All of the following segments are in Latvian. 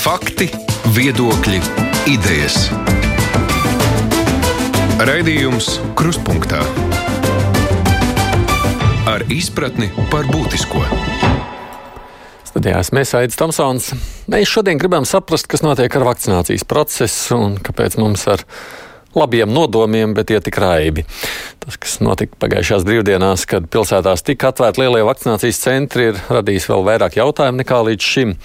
Fakti, viedokļi, idejas. Raidījums Kruspunkta ar izpratni par būtisko. Studijās mēs Aits Tomsons. Mēs šodien gribam saprast, kas notiek ar vakcinācijas procesu un kāpēc mums ar labiem nodomiem, bet tie tik raibi. Tas, kas notika pagājušās brīvdienās, kad pilsētās tika atvērti lielie vakcinācijas centri, ir radījis vēl vairāk jautājumu nekā līdz šim.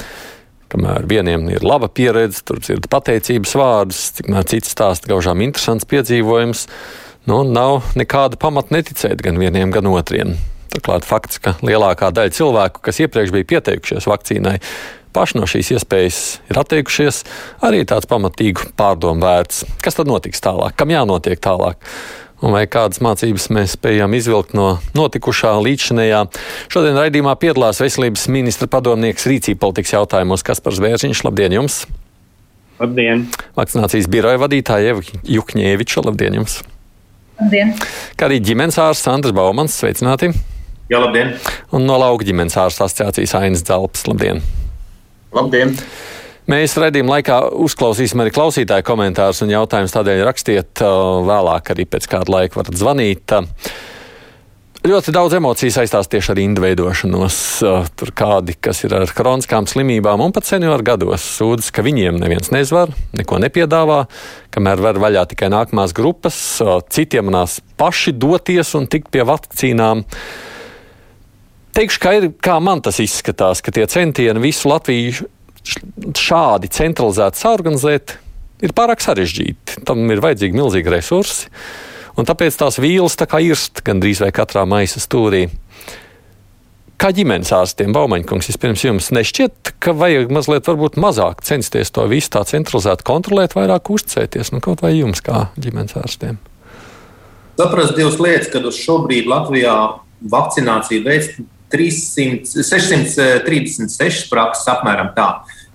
Kamēr vieniem ir laba pieredze, tur ir pateicības vārdus, tikmēr cits stāsta gaužām interesants piedzīvojums. Nu, nav nekāda pamata neticēt gan vieniem, gan otriem. Turklāt fakts, ka lielākā daļa cilvēku, kas iepriekš bija pieteikušies vakcīnai, paši no šīs iespējas ir atteikušies, arī tāds pamatīgu pārdomu vērts. Kas tad notiks tālāk? Kam jānotiek tālāk? Un vai kādas mācības mēs spējam izvilkt no notikušā līdzinējā? Šodien raidījumā piedalās veselības ministra padomnieks rīcība politikas jautājumos Kaspars Vērziņš. Labdien jums! Labdien! Vakcinācijas biroja vadītāja Ieva Jukņēviča. Labdien jums! Labdien! Kā arī ģimenes ārsts Sandrs Baumans. Sveicināti! Jā, labdien! Un no lauka ģimenes ārsta asociācijas Ainas Zelps. Labdien! Labdien! Mēs redzējuma laikā uzklausīsim arī klausītāju komentārus un jautājumus. Tādēļ rakstiet vēlāk, arī pēc kāda laika varat zvanīt. Ļoti daudz emociju saistās tieši ar indu veidošanos. Tur kādi, kas ir ar kroniskām slimībām un pat senioru gados, sūdzas, ka viņiem neviens nezvar, neko nepiedāvā, kamēr var vaļā tikai nākamās grupas, citiem manās paši doties un tikt pie vakcīnām. Teikšu, kā, ir, kā man tas izskatās, ka tie centieni visu Latviju šādi centralizēti saorganizēt ir pārāk sarežģīti. Tam ir vajadzīgi milzīgi resursi, un tāpēc tās vīles tā kā irst gandrīz vai katrā maisa stūrī. Kā ģimenes ārstiem, Baumaņkungs, vispirms jums nešķiet, ka vajag mazliet mazāk censties to visu tā centralizēt, kontrolēt, vairāk uzticēties, nu kaut vai jums kā ģimenes ārstiem? Saprast divas lietas, kad uz šobrīd Latvijā vakcinācija veids 300, 636 prakses apmēram tā.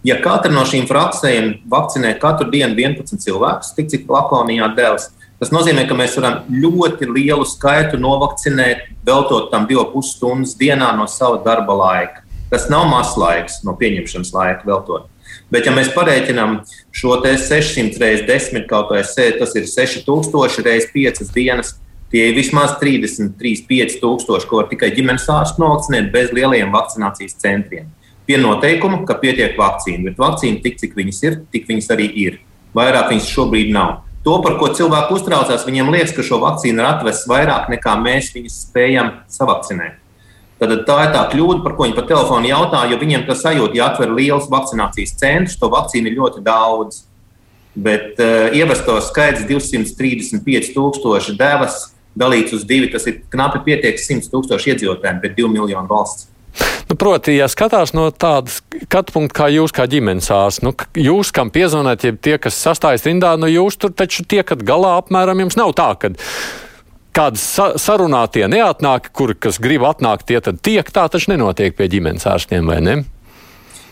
Ja katra no šīm praksēm vakcinē katru dienu 11 cilvēkus, tik cik Latvijā devas, tas nozīmē, ka mēs varam ļoti lielu skaitu novakcinēt, veltot tam 2,5 stundas dienā no sava darba laika. Tas nav mazs laiks no pieņemšanas laika veltot. Bet, ja mēs parēķinām šo 600 reizes 10 kaut vai sēdi, tas ir 6000 reizes 5 dienas. Tie ir vismaz 33,5 tūkstoši, ko var tikai ģimenes ārsts novakcinēt bez lieliem vakcinācijas centriem. Pie noteikuma, ka pietiek vakcīna, bet vakcīna tik, cik viņas ir, tik viņas arī ir. Vairāk viņas šobrīd nav. To, par ko cilvēki uztraucās, viņiem liekas, ka šo vakcīnu ir atvests vairāk nekā mēs viņus spējam savakcinēt. Tad tā ir tā kļūda, par ko viņi pa telefonu jautā, jo viņiem tas sajūta, ja atver liels vakcinācijas centrs, to vakcīnu ir ļoti daudz. Bet uh, ievesto skaits 235,000 devas dalīts uz divi, tas ir knapi pietiek 100 tūkstoši iedzīvotājiem, bet 2 miljonu valsts. Nu, proti, ja skatās no tādas skatu punkta, kā jūs, kā ģimenes ārsts, nu, jūs, kam piezvanāt, ja tie, kas sastājas rindā, nu, jūs tur taču tiekat galā apmēram jums nav tā, ka kādas sarunātie neatnāk, kur kas grib atnākt, tie tad tiek, tā taču nenotiek pie ģimenes ārstiem, vai ne?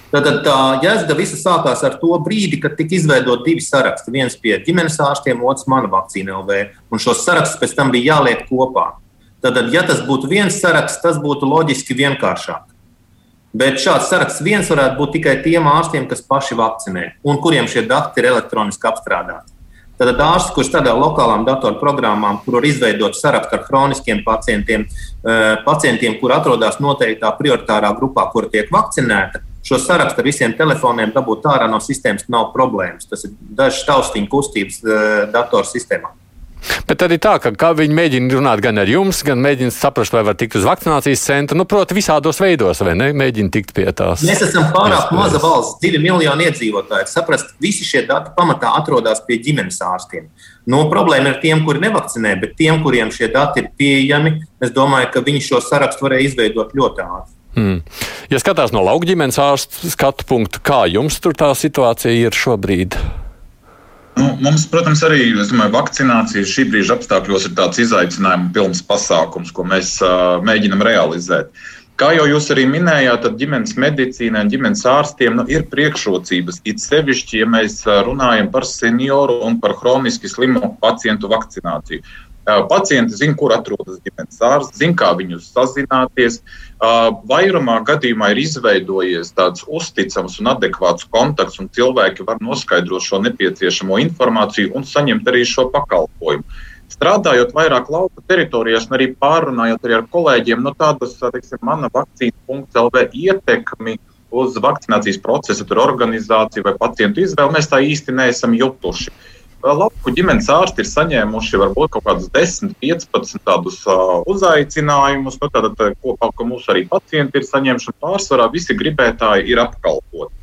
Tātad tā jēzga visa sākās ar to brīdi, kad tika izveidot divi saraksti. Viens pie ģimenes ārstiem, otrs mana vakcīna LV. Un šos sarakstus pēc tam bija jāliek kopā. Tātad, ja tas būtu viens saraksts, tas būtu loģiski vienkāršāk. Bet šāds saraksts viens varētu būt tikai tiem ārstiem, kas paši vakcinē un kuriem šie dati ir elektroniski apstrādāti. Tad ārsts, kurš strādā lokālām datorprogrammām, kur var izveidot sarakstu ar chroniskiem pacientiem, pacientiem, kur atrodas noteiktā prioritārā grupā, kur tiek vakcinēta, šo sarakstu ar visiem telefoniem dabūt ārā no sistēmas nav problēmas. Tas ir dažs taustiņu kustības datorsistēmā. Bet arī tā, ka viņi mēģina runāt gan ar jums, gan mēģina saprast, vai var tikt uz vakcinācijas centru. Nu, proti, visādos veidos, vai ne? Mēģina tikt pie tās. Mēs esam pārāk maza valsts, divi miljoni iedzīvotāji. Saprast, visi šie dati pamatā atrodas pie ģimenes ārstiem. Nu, problēma ir tiem, kuri nevakcinē, bet tiem, kuriem šie dati ir pieejami, es domāju, ka viņi šo sarakstu varēja izveidot ļoti ātri. Hmm. Ja skatās no lauka ģimenes ārsta skatu punkta, kā jums tur tā situācija ir šobrīd? Nu, mums, protams, arī domāju, vakcinācija šī brīža apstākļos ir tāds izaicinājums pilns pasākums, ko mēs uh, mēģinam realizēt. Kā jau jūs arī minējāt, tad ģimenes medicīnai un ģimenes ārstiem nu, ir priekšrocības. It sevišķi, ja mēs runājam par senioru un par hroniski slimu pacientu vakcināciju. Pacienti zina, kur atrodas ģimenes ārsts, zina, kā viņus sazināties. Vairumā gadījumā ir izveidojies tāds uzticams un adekvāts kontakts, un cilvēki var noskaidrot šo nepieciešamo informāciju un saņemt arī šo pakalpojumu. Strādājot vairāk lauka teritorijās, un arī pārunājot arī ar kolēģiem, no tādas, teiksim, mana vakcīna.lv ietekmi uz vakcinācijas procesu, tur organizāciju vai pacientu izvēli, mēs tā īsti neesam jutuši. Lauku ģimenes ārsti ir saņēmuši varbūt kaut kādus 10, 15 tādus uh, uzaicinājumus, nu, tātad, kopā, ka mūsu arī pacienti ir saņēmuši, un pārsvarā visi gribētāji ir apkalpoti.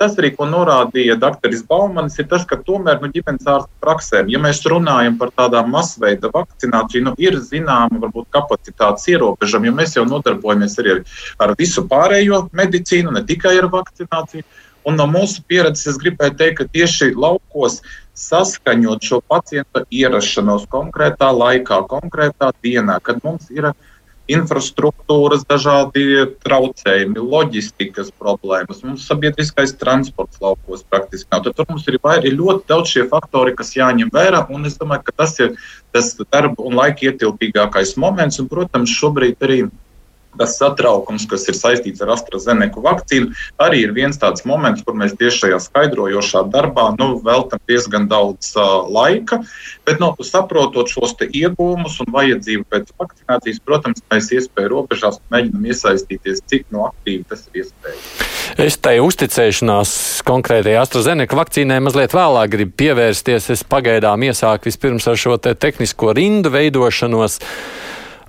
Tas arī, ko norādīja dr. Baumanis, ir tas, ka tomēr nu, ģimenes ārsta praksēm, ja mēs runājam par tādām masveida vakcināciju, nu, ir zināma varbūt kapacitātes ierobežojumi, jo mēs jau nodarbojamies arī ar, ar visu pārējo medicīnu, ne tikai ar vakcināciju. Un no mūsu pieredzes es gribēju teikt, ka tieši laukos saskaņot šo pacienta ierašanos konkrētā laikā, konkrētā dienā, kad mums ir infrastruktūras dažādi traucējumi, loģistikas problēmas, mums sabiedriskais transports laukos praktiski nav. Tad mums ir, ir ļoti daudz šie faktori, kas jāņem vērā, un es domāju, ka tas ir tas darba un laika ietilpīgākais moments, un, protams, šobrīd arī tas satraukums, kas ir saistīts ar AstraZeneca vakcīnu, arī ir viens tāds moments, kur mēs tieši šajā skaidrojošā darbā nu, veltam diezgan daudz uh, laika. Bet, nu, saprotot šos iegūmus un vajadzību pēc vakcinācijas, protams, mēs iespēju robežās mēģinam iesaistīties, cik no aktīvi tas ir iespējams. Es tai uzticēšanās konkrētajai AstraZeneca vakcīnai mazliet vēlāk gribu pievērsties. Es pagaidām iesāku vispirms ar šo te tehnisko rindu veidošanos.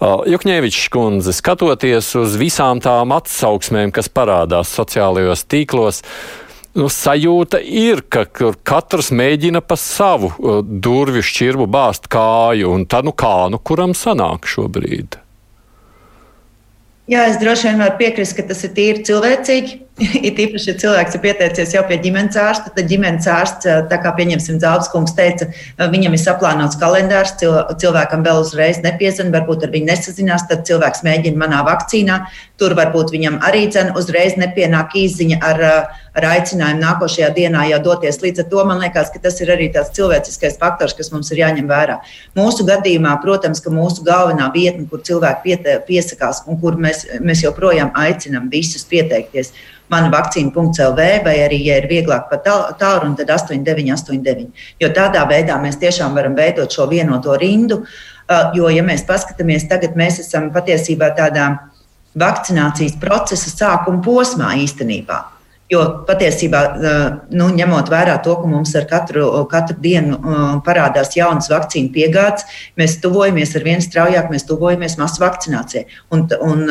Jukņēvičs kundze, skatoties uz visām tām atsauksmēm, kas parādās sociālajos tīklos, nu, sajūta ir, ka katrs mēģina pa savu durvju šķirbu bāzt kāju, un tad nu kā, nu kuram sanāk šobrīd? Jā, es droši vien varu piekrist, ka tas ir tīri cilvēcīgi. It īpaši, ja cilvēks ir pieteicies jau pie ģimenes ārsta, tad ģimenes ārsts, tā kā pieņemsim, Zāles kungs teica, viņam ir saplānots kalendārs, cilvēkam vēl uzreiz nepiezina, varbūt ar viņu nesazinās, tad cilvēks mēģina manā vakcīnā. Tur varbūt viņam arī dzen, uzreiz nepienāk īziņa ar, ar aicinājumu nākošajā dienā jau doties. Līdz ar to man liekas, ka tas ir arī tāds cilvēciskais faktors, kas mums ir jāņem vērā. Mūsu gadījumā, protams, ka mūsu galvenā vietne, kur cilvēki piesakās un kur mēs, mēs joprojām aicinām visus pieteikties, mana vakcīna.clv, vai arī, ja ir vieglāk pa tālruni, tad 8989. Jo tādā veidā mēs tiešām varam veidot šo vienoto rindu. Jo, ja mēs paskatāmies, tagad mēs esam patiesībā tādā vakcinācijas procesa sākuma posmā īstenībā. Jo patiesībā, nu, ņemot vērā to, ka mums ar katru, katru dienu parādās jaunas vakcīnu piegādes, mēs tuvojamies ar vien straujāk, mēs tuvojamies masu vakcinācijai. Un, un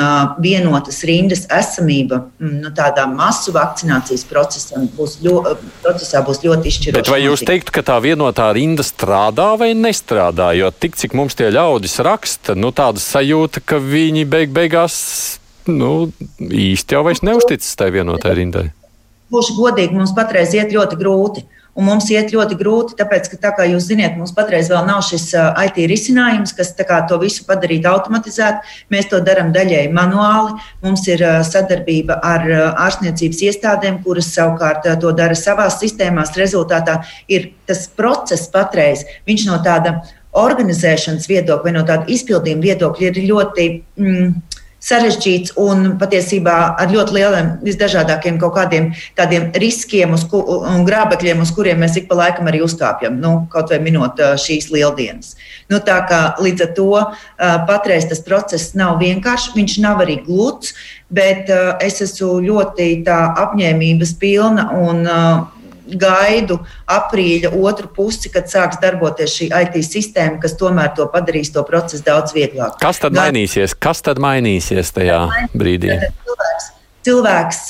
vienotas rindas esamība nu, tādā masu vakcinācijas procesam būs, ļo, procesā būs ļoti izšķiroša. Bet vai jūs teiktu, ka tā vienotā rinda strādā vai nestrādā? Jo tik cik mums tie ļaudis raksta, nu, tāda sajūta, ka viņi beig beigās nu, īsti jau vairs neusticas tai vienotai rindai. Būšu godīgi, mums patreiz iet ļoti grūti. Un mums iet ļoti grūti, tāpēc, ka, tā kā jūs zināt, mums patreiz vēl nav šis IT risinājums, kas to visu padarītu automatizētu. Mēs to darām daļēji manuāli. Mums ir sadarbība ar ārstniecības iestādēm, kuras savukārt to dara savās sistēmās. Rezultātā ir tas process patreiz, viņš no tāda organizēšanas viedokļa no tāda izpildījuma viedokļa ir ļoti. Mm, sarežģīts un patiesībā ar ļoti lieliem, visdažādākiem kaut kādiem tādiem riskiem ku, un grābekļiem, uz kuriem mēs ik pa laikam arī uzkāpjam, nu, kaut vai minot šīs lieldienas. Nu, tā kā līdz ar to patreiz tas process nav vienkāršs, viņš nav arī gluds, bet es esmu ļoti apņēmības pilna un gaidu aprīļa otru pusi, kad sāks darboties šī IT sistēma, kas tomēr to padarīs to procesu daudz vieglāk. Kas tad Gan... mainīsies? Kas tad mainīsies tajā brīdī? Cilvēks, cilvēks,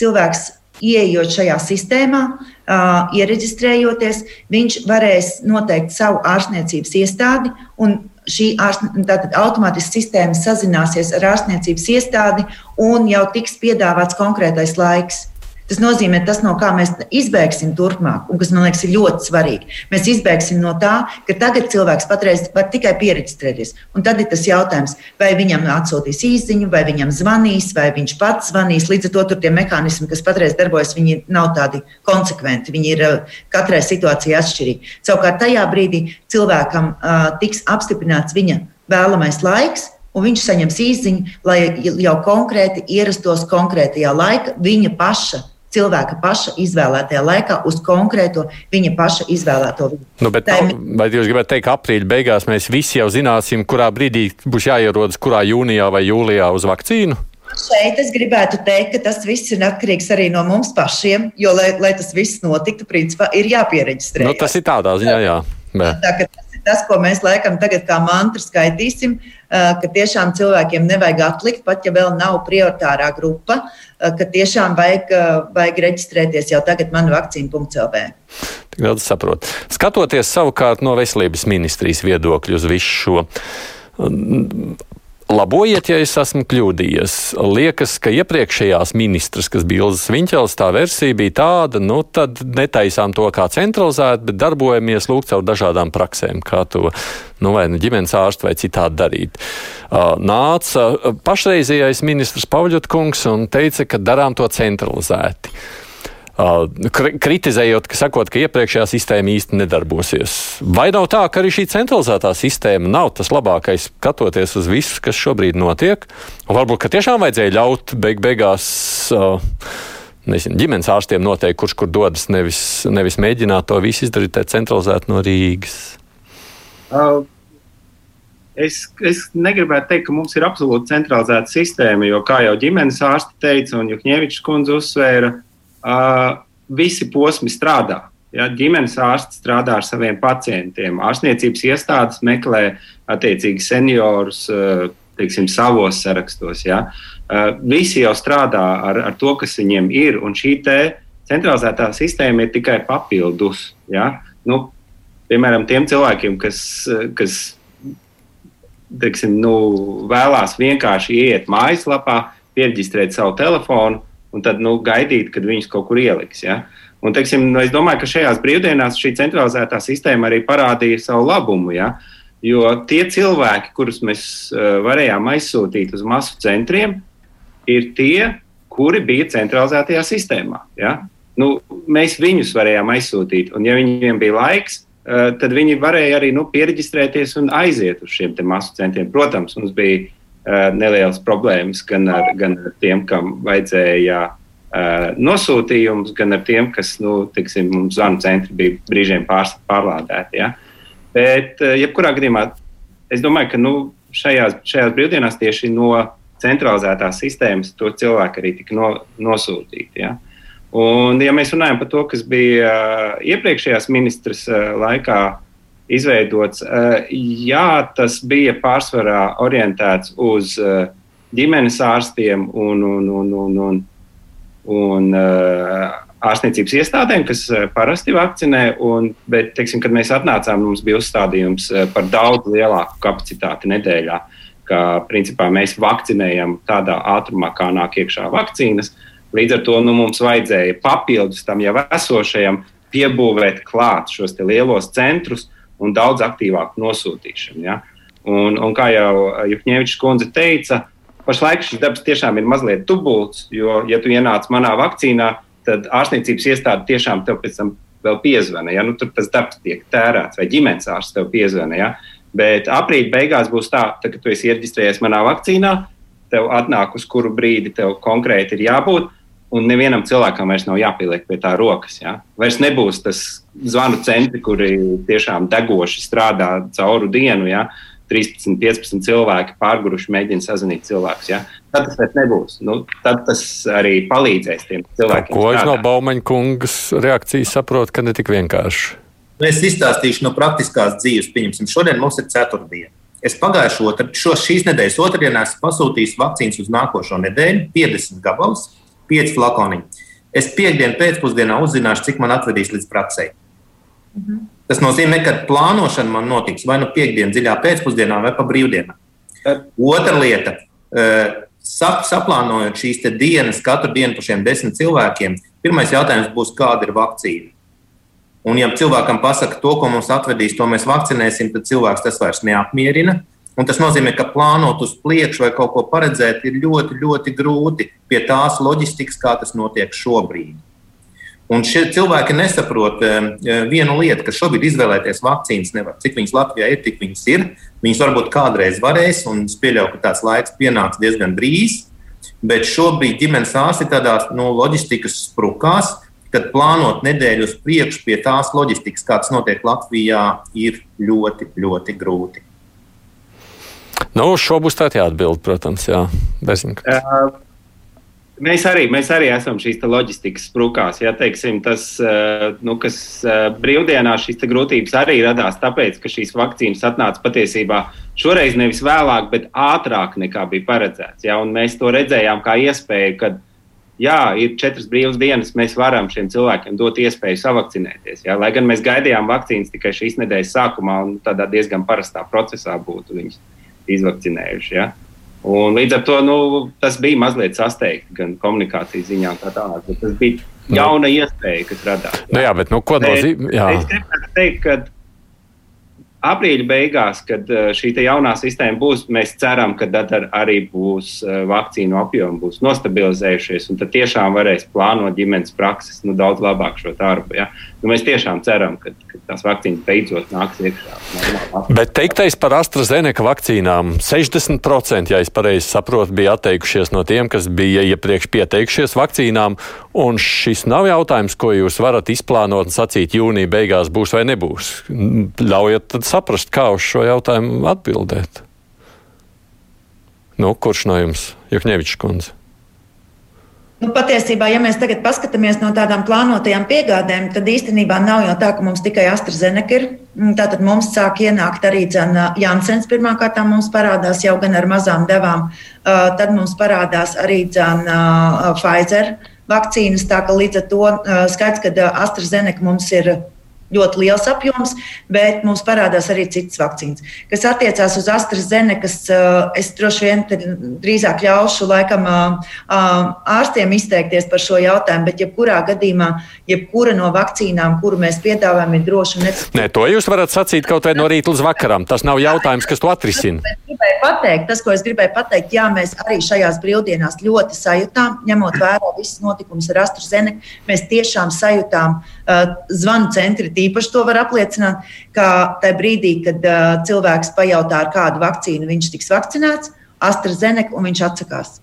cilvēks Ieejot šajā sistēmā, uh, iereģistrējoties, viņš varēs noteikt savu ārstniecības iestādi, un šī automātiski sistēma sazināsies ar ārstniecības iestādi, un jau tiks piedāvāts konkrētais laiks. Tas nozīmē, tas, no kā mēs izbēgsim turpmāk, un kas man liekas, ir ļoti svarīgi. Mēs izbēgsim no tā, ka tagad cilvēks patreiz var tikai pieregistrēties. Un tad ir tas jautājums, vai viņam atsūtīs īsiņu, vai viņam zvanīs, vai viņš pats zvanīs. Līdz ar to tur tie mehānismi, kas patreiz darbojas, viņi nav tādi konsekventi. Viņi ir uh, katrai situācijai atšķirīgi. Savukārt tajā brīdī cilvēkam uh, tiks apstiprināts viņa vēlamais laiks un viņš saņems īsiņu, lai jau konkrēti ierastos konkrētajā laika viņa paša. Cilvēka paša izvēlētajā laikā uz konkrēto viņa paša izvēlēto vietu. Nu, bet, Tā, vai jūs gribētu teikt, ka aprīļa beigās mēs visi jau zināsim, kurā brīdī būs jāierodas, kurā jūnijā vai jūlijā uz vakcīnu? Šeit es gribētu teikt, ka tas viss ir atkarīgs arī no mums pašiem, jo, lai, lai tas viss notiktu, principā ir jāpiereģistrē. Nu, tas ir tādā ziņā, jā. Bet. Tā, tas ir tas, ko mēs laikam tagad kā mantru skaitīsim, ka tiešām cilvēkiem nevajag atlikt, pat ja vēl nav prioritārā grupa, ka tiešām vajag, vajag reģistrēties jau tagad man vakcīna.lv. Tik daudz saprot. Skatoties savukārt no veselības ministrijas viedokļa uz visu šo Labojiet, ja es esmu kļūdījies. Liekas, ka iepriekšējās ministras, kas bija Ilzas Viņķels, tā versija bija tāda, nu tad netaisām to kā centralizēt, bet darbojamies lūk caur dažādām praksēm, kā to, nu vai nu ģimenes ārstu vai citādi darīt. Nāca pašreizējais ministrs Pauļotkungs un teica, ka darām to centralizēti. Uh, kritizējot, ka sakot, ka iepriekšējā sistēma īsti nedarbosies. Vai nav tā, ka arī šī centralizētā sistēma nav tas labākais, skatoties uz visu, kas šobrīd notiek? Un varbūt, ka tiešām vajadzēja ļaut beig beigās. Uh, Nezinu, ģimenes ārstiem noteikti, kurš kur dodas, nevis, nevis mēģināt to visu izdarīt centralizēt no Rīgas. Uh, es, es negribētu teikt, ka mums ir absolūti centralizēta sistēma, jo, kā jau ģimenes ārsti teica, un Junkņevičs kundze uzsvēra, visi posmi strādā. Ja, ģimenes ārsts strādā ar saviem pacientiem, ārstniecības iestādes meklē attiecīgi seniorus uh, teiksim, savos sarakstos. Ja. Uh, visi jau strādā ar, ar to, kas viņiem ir, un šī centralizētā sistēma ir tikai papildus. Ja. Nu, piemēram, tiem cilvēkiem, kas, kas teiksim, nu, vēlās vienkārši iet mājaslapā, pierģistrēt savu telefonu, un tad nu, gaidīt, kad viņus kaut kur ieliks. Ja? Un, teiksim, nu, es domāju, ka šajās brīvdienās šī centralizētā sistēma arī parādīja savu labumu. Ja? Jo tie cilvēki, kurus mēs uh, varējām aizsūtīt uz masu centriem, ir tie, kuri bija centralizētajā sistēmā. Ja? Nu, mēs viņus varējām aizsūtīt, un ja viņiem bija laiks, uh, tad viņi varēja arī nu, pieregistrēties un aiziet uz šiem masu centriem. Protams, mums bija nelielas problēmas gan ar, gan ar tiem, kam vajadzēja uh, nosūtījumus, gan ar tiem, kas, nu, tiksim, mums zvanu centri bija brīžiem pārs, pārlādēti. Ja? Bet, uh, jebkurā gadījumā, es domāju, ka nu, šajās, šajās brīvdienās tieši no centralizētās sistēmas to cilvēku arī tika no, nosūtīti. Ja? Un, ja mēs runājam par to, kas bija iepriekšējās ministras laikā, izveidots. Eh, jā, tas bija pārsvarā orientēts uz eh, ģimenes ārstiem un, un, un, un, un, un eh, ārstniecības iestādēm, kas parasti vakcinē. Un, bet, teiksim, kad mēs atnācām, mums bija uzstādījums par daudz lielāku kapacitāti nedēļā. Ka, principā, mēs vakcinējam tādā ātrumā, kā nāk iekšā vakcīnas. Līdz ar to nu, mums vajadzēja papildus tam jau esošajam piebūvēt klāt šos lielos centrus, un daudz aktīvāku nosūtīšanu. Ja? Un, un kā jau Junkņēvičs kundze teica, pašlaik šis darbs tiešām ir mazliet tubults, jo, ja tu ienāc manā vakcīnā, tad ārstniecības iestāde tiešām tev pēc tam vēl piezvana. Ja? Nu, tur tas darbs tiek tērēts, vai ģimenes ārsts tev piezvana. Ja? Bet aprīļa beigās būs tā, tā, ka tu esi iereģistrējies manā vakcīnā, tev atnāk uz kuru brīdi tev konkrēti ir jābūt un nevienam cilvēkam vairs nav jāpieliek pie tā rokas. Ja? Vairs nebūs tas zvanu centri, kuri tiešām degoši strādā cauru dienu. Ja? 13, 15 cilvēki pārguruši mēģina sazvanīt cilvēkus. Ja? Tad tas nebūs. Nu, tad tas arī palīdzēs tiem cilvēkiem. Ko es no Baumaņa kungas reakcijas saprotu, ka ne tik vienkārši. Es izstāstīšu no praktiskās dzīves. Pieņemsim, šodien mums ir ceturtdiena. Es pagājušo otru, šīs nedēļas otrdienā esmu pasūtījis vakcīnas uz nākošo nedēļu, 50 gabalus pieci flakoni. Es piekdienu pēcpusdienā uzzināšu, cik man atvedīs līdz praksē. Mhm. Tas nozīmē, ka plānošana man notiks vai nu piekdienas dziļā pēcpusdienā, vai pa brīvdienā. Otra lieta. Sap, saplānojot šīs dienas, katru dienu par šiem desmit cilvēkiem, pirmais jautājums būs, kāda ir vakcīna. Un, ja cilvēkam pasaka, to, ko mums atvedīs, to mēs vakcinēsim, tad cilvēks tas vairs neapmierina. Un tas nozīmē, ka plānot uz priekšu vai kaut ko paredzēt ir ļoti, ļoti grūti pie tās loģistikas, kā tas notiek šobrīd. Un šie cilvēki nesaprot vienu lietu, ka šobrīd izvēlēties vakcīnas nevar. Cik viņas Latvijā ir, tik viņas ir. Viņas varbūt kādreiz varēs, un es pieļauju, ka tāds laiks pienāks diezgan drīz. Bet šobrīd ģimenes ārsti ir tādās no nu, loģistikas sprukās, kad plānot nedēļu uz priekšu pie tās loģistikas, kāds notiek Latvijā, ir ļoti, ļoti grūti. Nu, šo būs tā jāatbild, protams, jā. Bezink. Uh, Mēs arī, mēs arī esam šīs loģistikas sprūkās. Ja, teiksim, tas, nu, kas brīvdienās šīs grūtības arī radās, tāpēc, ka šīs vakcīnas atnāca patiesībā šoreiz nevis vēlāk, bet ātrāk nekā bija paredzēts. Ja, mēs to redzējām kā iespēju, ka jā, ir četras brīvas dienas, mēs varam šiem cilvēkiem dot iespēju savakcinēties. Ja, lai gan mēs gaidījām vakcīnas tikai šīs nedēļas sākumā un tādā diezgan parastā procesā būtu viņus izvakcinējuši. Ja. Un līdz ar to nu, tas bija mazliet sasteigts gan komunikācijas ziņā, kā tālāk. Tas bija nu. jauna nu. iespēja, kas radās. Nu jā, bet nu, ko nozīmē? Es gribētu teikt, ka aprīļa beigās, kad eh, šī jaunā sistēma būs, mēs ceram, ka tad arī būs eh, vakcīnu apjomi būs nostabilizējušies, un tad tiešām varēs plānot ģimenes prakses nu, daudz labāk šo darbu. Ja? Nu, mēs tiešām ceram, ka tās vakcīnas beidzot nāks iekšā. Bet teiktais par AstraZeneca vakcīnām 60%, ja es pareizi saprotu, bija atteikušies no tiem, kas bija iepriekš pieteikušies vakcīnām, un šis nav jautājums, ko jūs varat izplānot un sacīt jūnija beigās būs vai nebūs. Ļaujiet tad saprast, kā uz šo jautājumu atbildēt. Nu, kurš no jums? Jukņevičs kundze. Nu, patiesībā, ja mēs tagad paskatāmies no tādām plānotajām piegādēm, tad īstenībā nav jau tā, ka mums tikai AstraZeneca ir. Tātad mums sāk ienākt arī Jansens. Pirmkārt, mums parādās jau gan ar mazām devām, tad mums parādās arī Pfizer vakcīnas. Tā ka līdz ar to skaidrs, ka AstraZeneca mums ir ļoti liels apjoms, bet mums parādās arī citas vakcīnas. Kas attiecās uz AstraZeneca, eh, es droši vien drīzāk ļaušu laikam eh, eh, ārstiem izteikties par šo jautājumu, bet jebkurā gadījumā, jebkura no vakcīnām, kuru mēs piedāvājam, ir droša un necītīga. Nē, to jūs varat sacīt kaut vai no rīta līdz vakaram. Tas nav jautājums, kas to atrisina. Pateikt, tas, ko es gribēju pateikt, jā, mēs arī šajās brīvdienās ļoti sajūtām, ņemot vērā visus notikumus ar AstraZeneca, mēs tiešām sajūtām uh, zvanu centri īpaši to var apliecināt, ka tajā brīdī, kad uh, cilvēks pajautā, ar kādu vakcīnu viņš tiks vakcinēts, AstraZeneca, un viņš atsakās.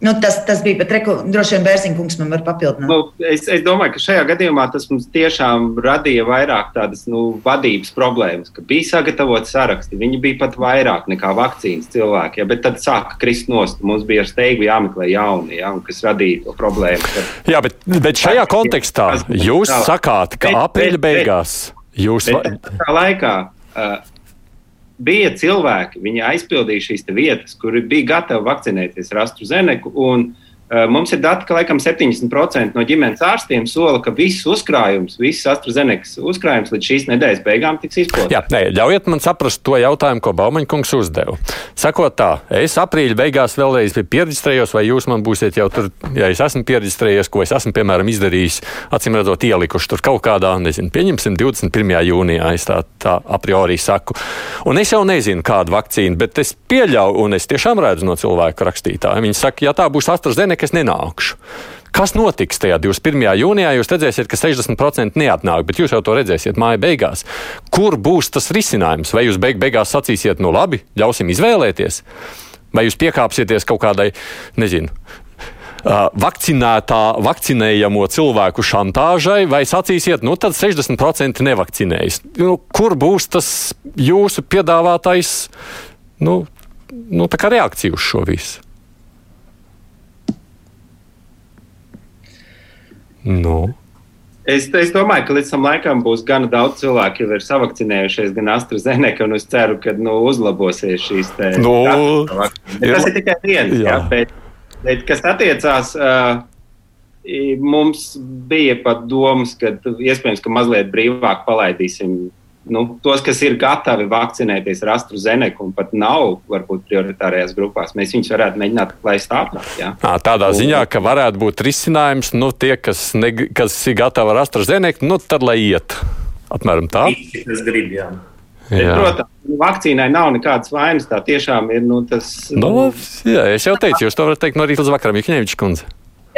Nu, tas, tas bija, bet reku, droši vien Bērziņkungs man var papildināt. Nu, es, es domāju, ka šajā gadījumā tas mums tiešām radīja vairāk tādas nu, vadības problēmas, ka bija sagatavoti saraksti. Viņi bija pat vairāk nekā vakcīnas cilvēki, ja, bet tad sāka krist nost. Mums bija ar steigu jāmeklē jauni, ja, kas radīja to problēmu. Kad... Jā, bet, bet šajā kontekstā jūs sakāt, ka aprīļa beigās jūs. Bet, bet, tā laikā uh, bija cilvēki, viņi aizpildīja šīs vietas, kuri bija gatavi vakcinēties ar AstraZeneca. Uh, mums ir dati, ka laikam 70% no ģimenes ārstiem sola, ka viss uzkrājums, viss AstraZeneca uzkrājums līdz šīs nedēļas beigām tiks izplatīts. Jā, nē, ļaujiet man saprast to jautājumu, ko Baumaņkungs uzdeva. Sakot tā, es aprīļa beigās vēlreiz pierģistrējos, vai jūs man būsiet jau tur, ja es esmu pierģistrējies, ko es esmu, piemēram, izdarījis, acīm redzot, ielikuši tur kaut kādā, nezinu, pieņemsim 21. jūnijā, es tā, tā a priori saku. Un es jau nezinu, kādu vakcīnu, bet es pieļauju, un es tiešām redzu no cilvēku rakstītāju. Viņi saka, ja tā būs AstraZeneca, ka es nenākšu. Kas notiks tajā 21. jūnijā? Jūs redzēsiet, ka 60% neatnāk, bet jūs jau to redzēsiet māja beigās. Kur būs tas risinājums? Vai jūs beig beigās sacīsiet, nu labi, ļausim izvēlēties? Vai jūs piekāpsieties kaut kādai, nezinu, vakcinētā, vakcinējamo cilvēku šantāžai, vai sacīsiet, nu tad 60% nevakcinējas. Nu, kur būs tas jūsu piedāvātais nu, nu, reakcija uz šo visu? Nu. Es, es domāju, ka līdz tam laikam būs gan daudz cilvēku, jau ir savakcinējušies, gan AstraZeneca, un es ceru, ka nu, uzlabosies šīs te, nu, tas ir tikai viens. Jā. Jā, bet, bet kas attiecās, uh, mums bija pat domas, ka iespējams, ka mazliet brīvāk palaidīsim nu, tos, kas ir gatavi vakcinēties ar AstraZeneca un pat nav varbūt prioritārajās grupās, mēs viņus varētu mēģināt laist ātrāk. Ja? À, tādā un, ziņā, ka varētu būt risinājums, nu, tie, kas, ne, kas ir gatavi ar AstraZeneca, nu, tad lai iet. Apmēram tā. Tas grib, jā. Bet, protams, vakcīnai nav nekādas vainas. Tā tiešām ir nu, tas. Nu, jā, es jau teicu, jūs to varat teikt no rīta līdz vakaram, Ikņēvičs kundze.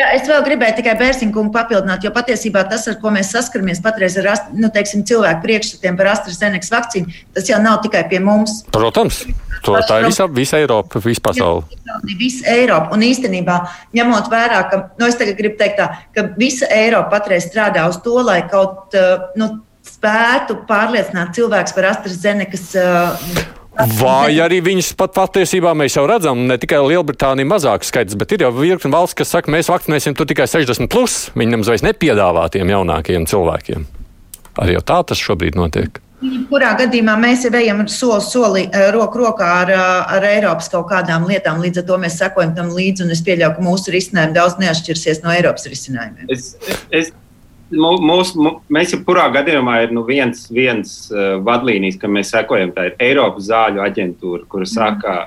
Jā, es vēl gribēju tikai Bērziņkungu papildināt, jo patiesībā tas, ar ko mēs saskaramies patreiz ar nu, teiksim, cilvēku priekšstatiem par AstraZenekas vakcīnu, tas jau nav tikai pie mums. Protams, to, tā ir visa, visa Eiropa, visa pasaule. Visa Eiropa. Un īstenībā, ņemot vērā, ka, nu, es tagad gribu teikt tā, ka visa Eiropa patreiz strādā uz to, lai kaut, nu, spētu pārliecināt cilvēks par AstraZenekas. Uh, Vai arī viņas pat patiesībā mēs jau redzam, ne tikai Lielbritānija mazāks skaits, bet ir jau virkni valsts, kas saka, mēs vakcinēsim tur tikai 60. Plus. Viņi nemaz vairs nepiedāvā tiem jaunākajiem cilvēkiem. Arī tā tas šobrīd notiek. Kurā gadījumā mēs jau ejam soli soli eh, roku rokā ar, eh, ar Eiropas kaut kādām lietām. Līdz ar to mēs sekojam tam līdzi, un es pieļauju, ka mūsu risinājumi daudz neatšķirsies no Eiropas risinājumiem. Es, es mūs, mēs jebkurā gadījumā ir nu, viens, viens uh, vadlīnijas, kam mēs sekojam. Tā ir Eiropas zāļu aģentūra, kur mhm. saka,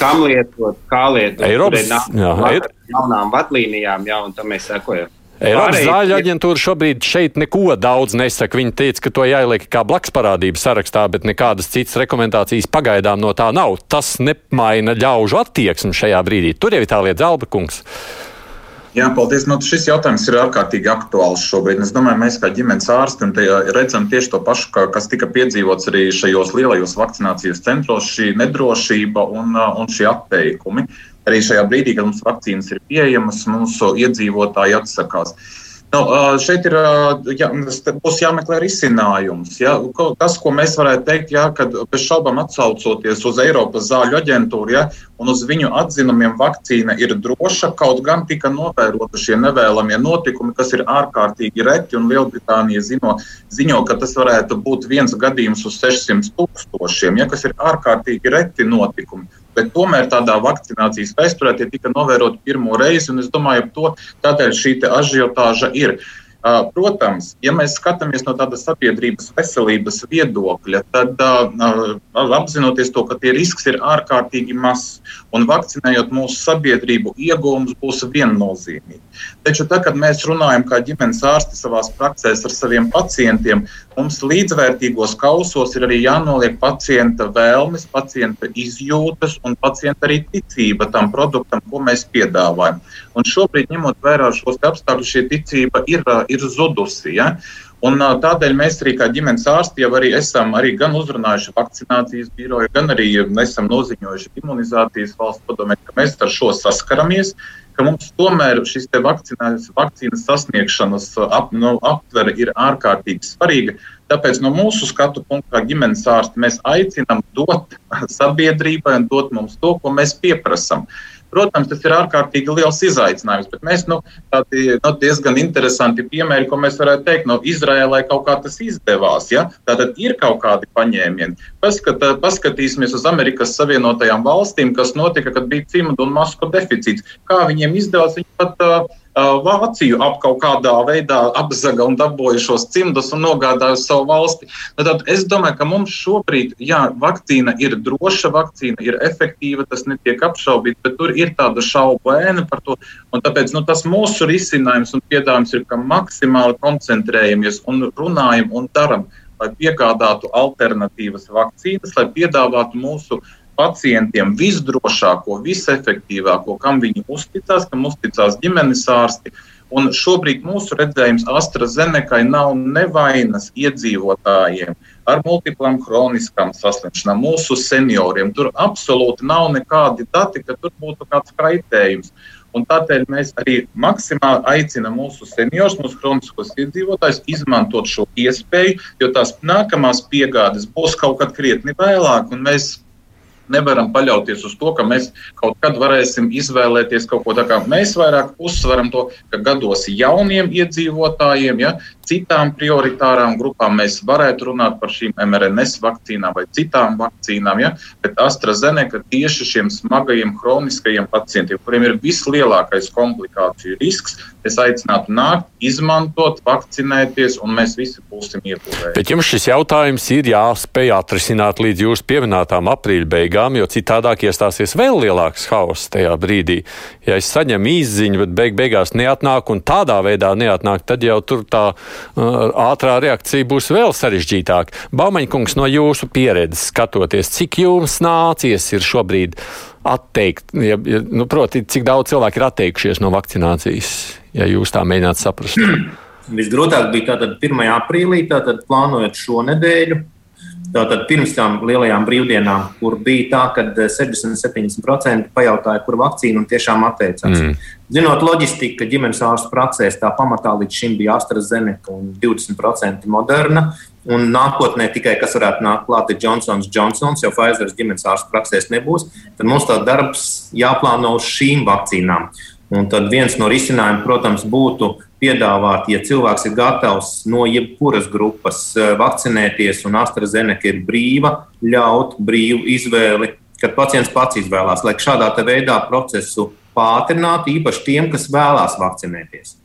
kam lietot, kā lietot. Eiropas ir jaunām vadlīnijām, jā, un tam mēs sekojam. Eiropas Pārējais, zāļu aģentūra šobrīd šeit neko daudz nesaka. Viņi teica, ka to jāieliek kā blakus parādības sarakstā, bet nekādas citas rekomendācijas pagaidām no tā nav. Tas nemaina ļaužu attieksmi šajā brīdī. Tur jau ir tā lieta, Zelba kungs. Jā, paldies. Nu, šis jautājums ir ārkārtīgi aktuāls šobrīd. Es domāju, mēs kā ģimenes ārsti redzam tieši to pašu, kā, kas tika piedzīvots arī šajos lielajos vakcinācijas centros - šī nedrošība un, un šie atteikumi. Arī šajā brīdī, kad mums vakcīnas ir pieejamas, mūsu iedzīvotāji atsakās. Uh, Nu, šeit ir, jā, būs jāmeklē risinājums. Ja? Tas, ko mēs varētu teikt, ja, kad bez šaubām atsaucoties uz Eiropas zāļu aģentūru ja, un uz viņu atzinumiem, vakcīna ir droša, kaut gan tika novērota šie nevēlamie notikumi, kas ir ārkārtīgi reti. Lielbritānija zino, ziņo, ka tas varētu būt viens gadījums uz 600 tūkstošiem, ja, kas ir ārkārtīgi reti notikumi. Bet tomēr tādā vakcinācijas vēsturē tie tika novēroti pirmo reizi, es domāju, ka tādēļ šī ažiotāža ir. Protams, ja mēs skatāmies no tādas sabiedrības veselības viedokļa, tad apzinoties to, ka tie risks ir ārkārtīgi mazs un vakcinējot mūsu sabiedrību, iegūms būs viennozīmīgs. Taču, tad, kad mēs runājam kā ģimenes ārsti savā praksēs ar saviem pacientiem, mums līdzvērtīgos kausos ir arī jānoliek pacienta vēlmes, pacienta izjūtas un pacienta arī ticība tam produktam, ko mēs piedāvājam. Un šobrīd, ņemot vērā šos apstākļus, šī ticība ir ir zudusi. Ja? Un, tādēļ mēs arī kā ģimenes ārsti jau arī esam arī gan uzrunājuši vakcinācijas biroju, gan arī esam noziņojuši imunizācijas valsts padomē, ka mēs ar šo saskaramies, ka mums tomēr šis vakcīnas sasniegšanas ap, nu, aptvere ir ārkārtīgi svarīga. Tāpēc no mūsu skatu punkta, kā ģimenes ārsti, mēs aicinām dot sabiedrībai un dot mums to, ko mēs pieprasām. Protams, tas ir ārkārtīgi liels izaicinājums, bet mēs nu, tādi nu, diezgan interesanti piemēri, ko mēs varētu teikt, no Izraēlai kaut kā tas izdevās. Ja? Tātad ir kaut kādi paņēmieni. Paskat, paskatīsimies uz Amerikas Savienotajām valstīm, kas notika, kad bija cimdu un masku deficīts. Kā viņiem izdevās, viņi pat uh, Vāciju ap kaut kādā veidā apzaga un dabūja šos cimdus un nogādāja uz savu valsti. Nu, tad es domāju, ka mums šobrīd, jā, vakcīna ir droša, vakcīna ir efektīva, tas netiek apšaubīts, bet tur ir tāda šaubu ēna par to. Un tāpēc nu, tas mūsu risinājums un piedāvājums ir, ka maksimāli koncentrējamies un runājam un daram, lai piegādātu alternatīvas vakcīnas, lai piedāvātu mūsu pacientiem visdrošāko, visefektīvāko, kam viņi uzticās, kam uzticās ģimenes ārsti. Un šobrīd mūsu redzējums AstraZenekai nav nevainas iedzīvotājiem ar multiplām kroniskām saslimšanām, mūsu senioriem. Tur absolūti nav nekādi dati, ka tur būtu kāds kaitējums. Un tādēļ mēs arī maksimāli aicinām mūsu seniorus, mūsu kroniskos iedzīvotājus izmantot šo iespēju, jo tās nākamās piegādes būs kaut kad krietni vēlāk, un mēs nevaram paļauties uz to, ka mēs kaut kad varēsim izvēlēties kaut ko tādu. Mēs vairāk uzsveram to, ka gados jauniem iedzīvotājiem, ja, citām prioritārām grupām mēs varētu runāt par šīm mRNS vakcīnām vai citām vakcīnām, ja, bet AstraZeneca tieši šiem smagajiem, kroniskajiem pacientiem, kuriem ir vislielākais komplikāciju risks, es aicinātu nākt, izmantot, vakcinēties, un mēs visi būsim ieguvēji. Bet jums šis jautājums ir jāspēj atrisināt līdz jūsu pieminētām aprīļa beigām jo citādāk iestāsies vēl lielāks hauss tajā brīdī. Ja es saņemu īziņu, bet beig beigās neatnāk un tādā veidā neatnāk, tad jau tur tā ātrā reakcija būs vēl sarežģītāka. Baumaņkungs, no jūsu pieredzes skatoties, cik jums nācies ir šobrīd atteikt, ja, ja, nu, proti, cik daudz cilvēku ir atteikušies no vakcinācijas, ja jūs tā mēģināt saprast? Visgrūtāk bija tātad 1. aprīlī, tātad plānojot šo nedēļu. Tātad pirms tam lielajām brīvdienām, kur bija tā, ka 60-70% pajautāja, kur vakcīna un tiešām atteicās. Mm. Zinot loģistiku, ka ģimenes ārstu praksēs tā pamatā līdz šim bija AstraZeneca un 20% Moderna, un nākotnē tikai kas varētu nākt klāt ir Johnsons Johnsons, jo Pfizer ģimenes ārstu praksēs nebūs, tad mums tā darbs jāplāno uz šīm vakcīnām. Un tad viens no risinājumiem, protams, būtu piedāvāt, ja cilvēks ir gatavs no jebkuras grupas eh, vakcinēties, un AstraZeneca ir brīva, ļaut brīvu izvēli, kad pacients pats izvēlās, lai šādā veidā procesu pātrinātu, īpaši tiem, kas vēlās vakcinēties.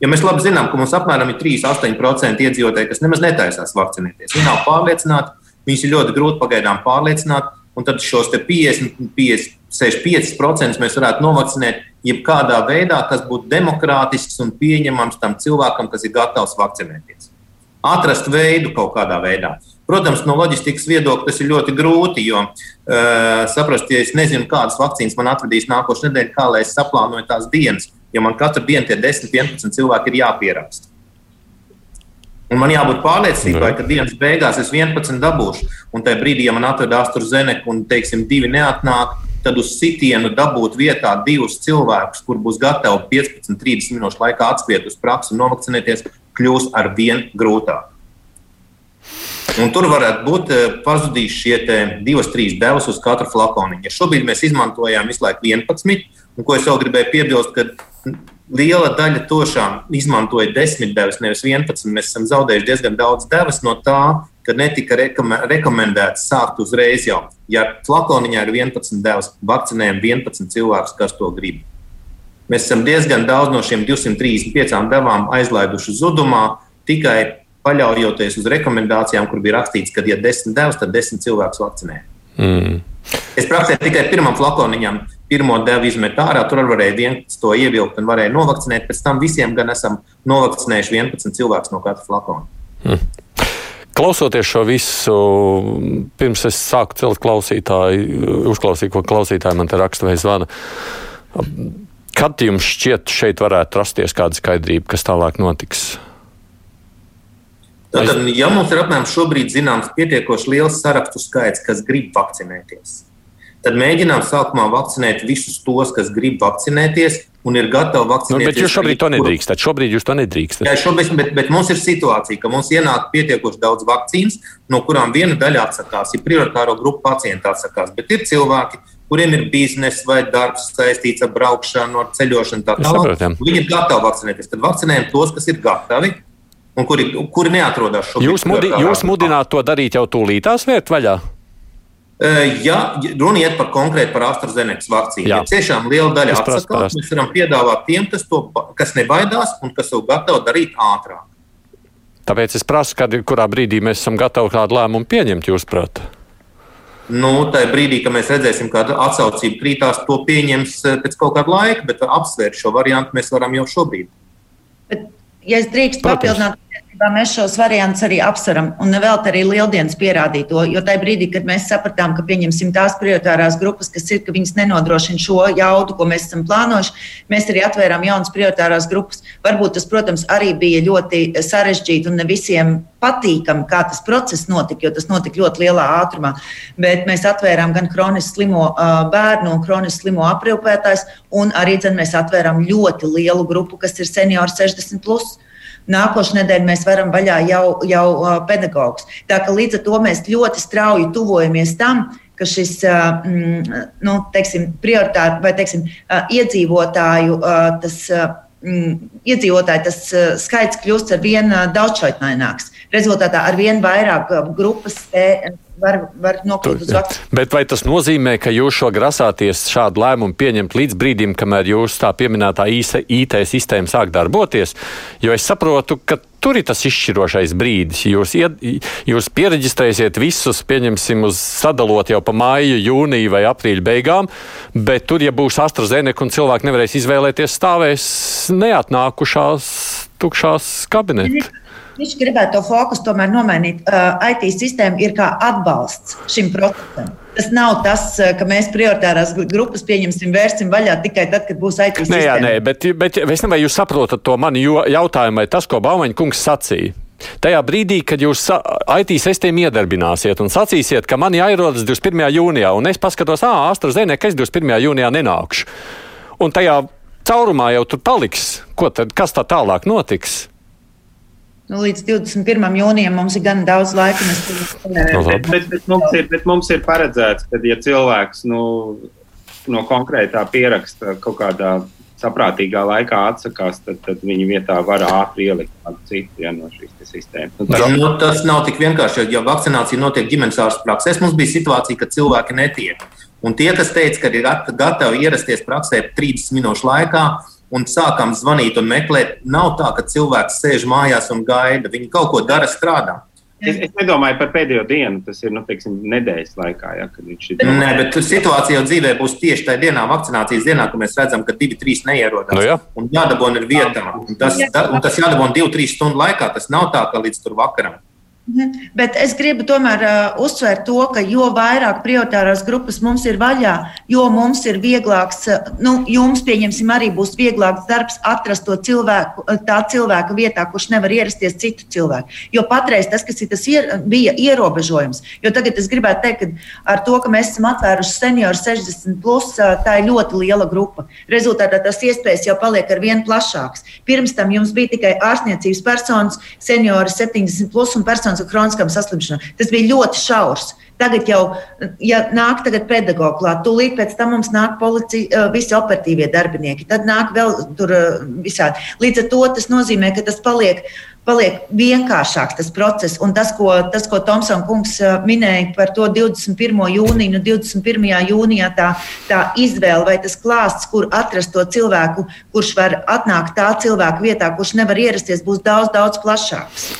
Ja mēs labi zinām, ka mums apmēram ir 3-8% iedzīvotāji, kas nemaz netaisās vakcinēties, viņi nav pārliecināti, viņus ir ļoti grūti pagaidām pārliecināt, un tad šos 50, 50 65% mēs varētu novakcinēt jebkādā veidā, kas būtu demokrātisks un pieņemams tam cilvēkam, kas ir gatavs vakcinēties. Atrast veidu kaut kādā veidā. Protams, no loģistikas viedokļa tas ir ļoti grūti, jo uh, saprast, ja es nezinu, kādas vakcīnas man atvedīs nākošais nedēļa, kā lai es saplānoju tās dienas, jo man katru dienu tie 10, 11 cilvēki ir jāpieraksta. Un man jābūt pārliecībai, ka dienas beigās es 11 dabūšu. Un tajā brīdī, ja man atveda AstraZeneca un, teiksim, divi neatnāk, tad uz sitienu dabūt vietā divus cilvēkus, kur būs gatavi 15, 30 minūšu laikā atskriet uz praksi un novakcinēties, kļūs ar vien grūtāk. Un tur varētu būt eh, pazudījuši šie divas, trīs devas uz katru flakoniņu. Ja šobrīd mēs izmantojām visu laiku 11, un ko es vēl gribēju piebilst, ka liela daļa tošām izmantoja 10 devas, nevis 11. Mēs esam zaudējuši diezgan daudz devas no tā, ka netika rekomendēts sākt uzreiz jau. Ja flakoniņā ir 11 devas, vakcinējam 11 cilvēkus, kas to grib. Mēs esam diezgan daudz no šiem 235 devām aizlaiduši zudumā tikai paļaujoties uz rekomendācijām, kur bija rakstīts, ka, ja 10 devas, tad 10 cilvēkus vakcinē. Mm. Es praksēju tikai pirmam flakoniņam, pirmo devu izmet ārā, tur varēja viens to ievilkt un varēja novakcinēt. Pēc tam visiem gan esam novakcinējuši 11 cilvēkus no katra flakona. Mm. Klausoties šo visu, pirms es sāku celt klausītāju, uzklausīt, ko klausītāji man te raksta vai zvana. Kad jums šķiet, šeit varētu rasties kāda skaidrība, kas tālāk notiks? Tātad, ja mums ir apmēram šobrīd zināms pietiekoši liels sarakstu skaits, kas grib vakcinēties, tad mēģinām sākumā vakcinēt visus tos, kas grib vakcinēties un ir gatavi vakcinēties. Nu, bet jūs šobrīd to nedrīkstat. Šobrīd jūs to nedrīkstat. Jā, šobrīd, bet, bet mums ir situācija, ka mums ienāk pietiekoši daudz vakcīnas, no kurām viena daļa atsakās, ir prioritāro grupu pacienti atsakās, bet ir cilvēki, kuriem ir biznesa vai darbs saistīts ar braukšanu, ar ceļošanu. Tā, Viņi ir gatavi vakcinēties. Tad vakcinējam tos, kas ir gatavi. Un kuri, kuri neatrodas šobrīd? Jūs, mudi, jūs mudināt to darīt jau tūlītās vērt vaļā? Ja runa iet par konkrēti par AstraZeneca vakcīnu, Jā. ja tiešām liela daļa atsakās, mēs varam piedāvāt tiem, kas, to, kas nebaidās un kas to gatavi darīt ātrāk. Tāpēc es prasu, kad kurā brīdī mēs esam gatavi kādu lēmumu pieņemt, jūsuprāt? Nu, tajā brīdī, kad mēs redzēsim, kāda atsaucība krītās, to pieņems pēc kaut kāda laika, bet apsvērt šo variantu mēs varam jau šobrīd. Bet, ja es drīkstu papildināt, mēs šos variantus arī apsveram, un vēl arī Lieldienas pierādīja to. Jo tajā brīdī, kad mēs sapratām, ka pieņemsim tās prioritārās grupas, kas ir, ka viņas nenodrošina šo jaudu, ko mēs esam plānojuši, mēs arī atvērām jaunas prioritārās grupas. Varbūt tas, protams, arī bija ļoti sarežģīti un ne visiem patīkami, kā tas process notika, jo tas notika ļoti lielā ātrumā. Bet mēs atvērām gan kroniski slimo bērnu un kroniski slimo aprūpētājs, un arī dzen, mēs atvērām ļoti lielu grupu, kas ir seniori 60. Plus. Nākošais nedēļa mēs varam vaļā jau, jau pedagogus. Tā kā līdz ar to mēs ļoti strauji tuvojamies tam, ka šis mm, nu, teiksim, prioritāte vai teiksim, iedzīvotāju tas. Mm, iedzīvotāji tas skaits kļūst ar vien daudzšķaitnāks. Rezultātā ar vien vairāk grupas var, var nokļūt uz vakcīnu. Bet vai tas nozīmē, ka jūs šo grasāties šādu lēmumu pieņemt līdz brīdim, kamēr jūs tā pieminētā IT sistēma sāk darboties? Jo es saprotu, ka tur ir tas izšķirošais brīdis. Jūs, ied, jūs pieregistrēsiet visus, pieņemsim, uz sadalot jau pa māju, jūniju vai aprīļa beigām, bet tur, ja būs AstraZeneca un cilvēki nevarēs izvēlēties, stāvēs neatnākušās tukšās kabinetes. Viņš gribētu to fokusu tomēr nomainīt. Uh, IT sistēma ir kā atbalsts šim procesam. Tas nav tas, ka mēs prioritārās grupas pieņemsim, vērsim vaļā tikai tad, kad būs IT sistēma. Nē, jā, nē, bet, bet es nezinu, vai jūs saprotat to mani jautājumu, vai tas, ko Baumaņa kungs sacīja. Tajā brīdī, kad jūs IT sistēmu iedarbināsiet un sacīsiet, ka man jāierodas 21. jūnijā, un es paskatos, ah, AstraZeneca, es 21. jūnijā nenākšu. Un tajā caurumā jau tur paliks. Ko tad, kas tā tālāk notiks? Nu, līdz 21. jūnijam mums ir gan daudz laika. No, bet, bet, bet, mums ir, bet mums ir paredzēts, ka, ja cilvēks nu, no konkrētā pieraksta kaut kādā saprātīgā laikā atsakās, tad, tad viņa vietā var ātri ielikt kādu citu ja, no šīs sistēmas. Nu, tas, nu, tas nav tik vienkārši. Ja vakcinācija notiek ģimenes ārsta praksēs, mums bija situācija, ka cilvēki netiek. Un tie, kas teica, ka ir gatavi ierasties praksē 30 minūšu laikā, un sākām zvanīt un meklēt. Nav tā, ka cilvēks sēž mājās un gaida. Viņi kaut ko dara, strādā. Es, es nedomāju par pēdējo dienu, tas ir nu, teiksim, nedēļas laikā, ja, kad viņš ir. Nē, bet situācija jau dzīvē būs tieši tajā dienā, vakcinācijas dienā, kad mēs redzam, ka divi, trīs neierodās. Nu, jā. un jādabūna ir vietā. Un tas, un tas jādabūna divu, trīs stundu laikā. Tas nav tā, ka līdz tur vakaram. Mhm. Bet es gribu tomēr uh, uzsvērt to, ka jo vairāk prioritārās grupas mums ir vaļā, jo mums ir vieglāks, uh, nu, jums, pieņemsim, arī būs vieglāks darbs atrast to cilvēku, uh, tā cilvēka vietā, kurš nevar ierasties citu cilvēku. Jo patreiz tas, kas tas ier, bija ierobežojums, jo tagad es gribētu teikt, ka ar to, ka mēs esam atvēruši senioru 60, plus, uh, tā ir ļoti liela grupa. Rezultātā tas iespējas jau paliek ar vien plašāks. Pirms tam jums bija tikai ārstniecības personas, seniori 70 plus un personas ar kroniskām saslimšanām. Tas bija ļoti šaurs. Tagad jau, ja nāk pedagoģi klāt, tūlīt pēc tam mums nāk policija, visi operatīvie darbinieki, tad nāk vēl tur visādi. Līdz ar to tas nozīmē, ka tas paliek paliek vienkāršāks tas process. Un tas, ko, tas, ko Tomsons kungs minēja par to 21. jūniju, nu 21. jūnijā tā, tā izvēle vai tas klāsts, kur atrast to cilvēku, kurš var atnākt tā cilvēka vietā, kurš nevar ierasties, būs daudz, daudz plašāks.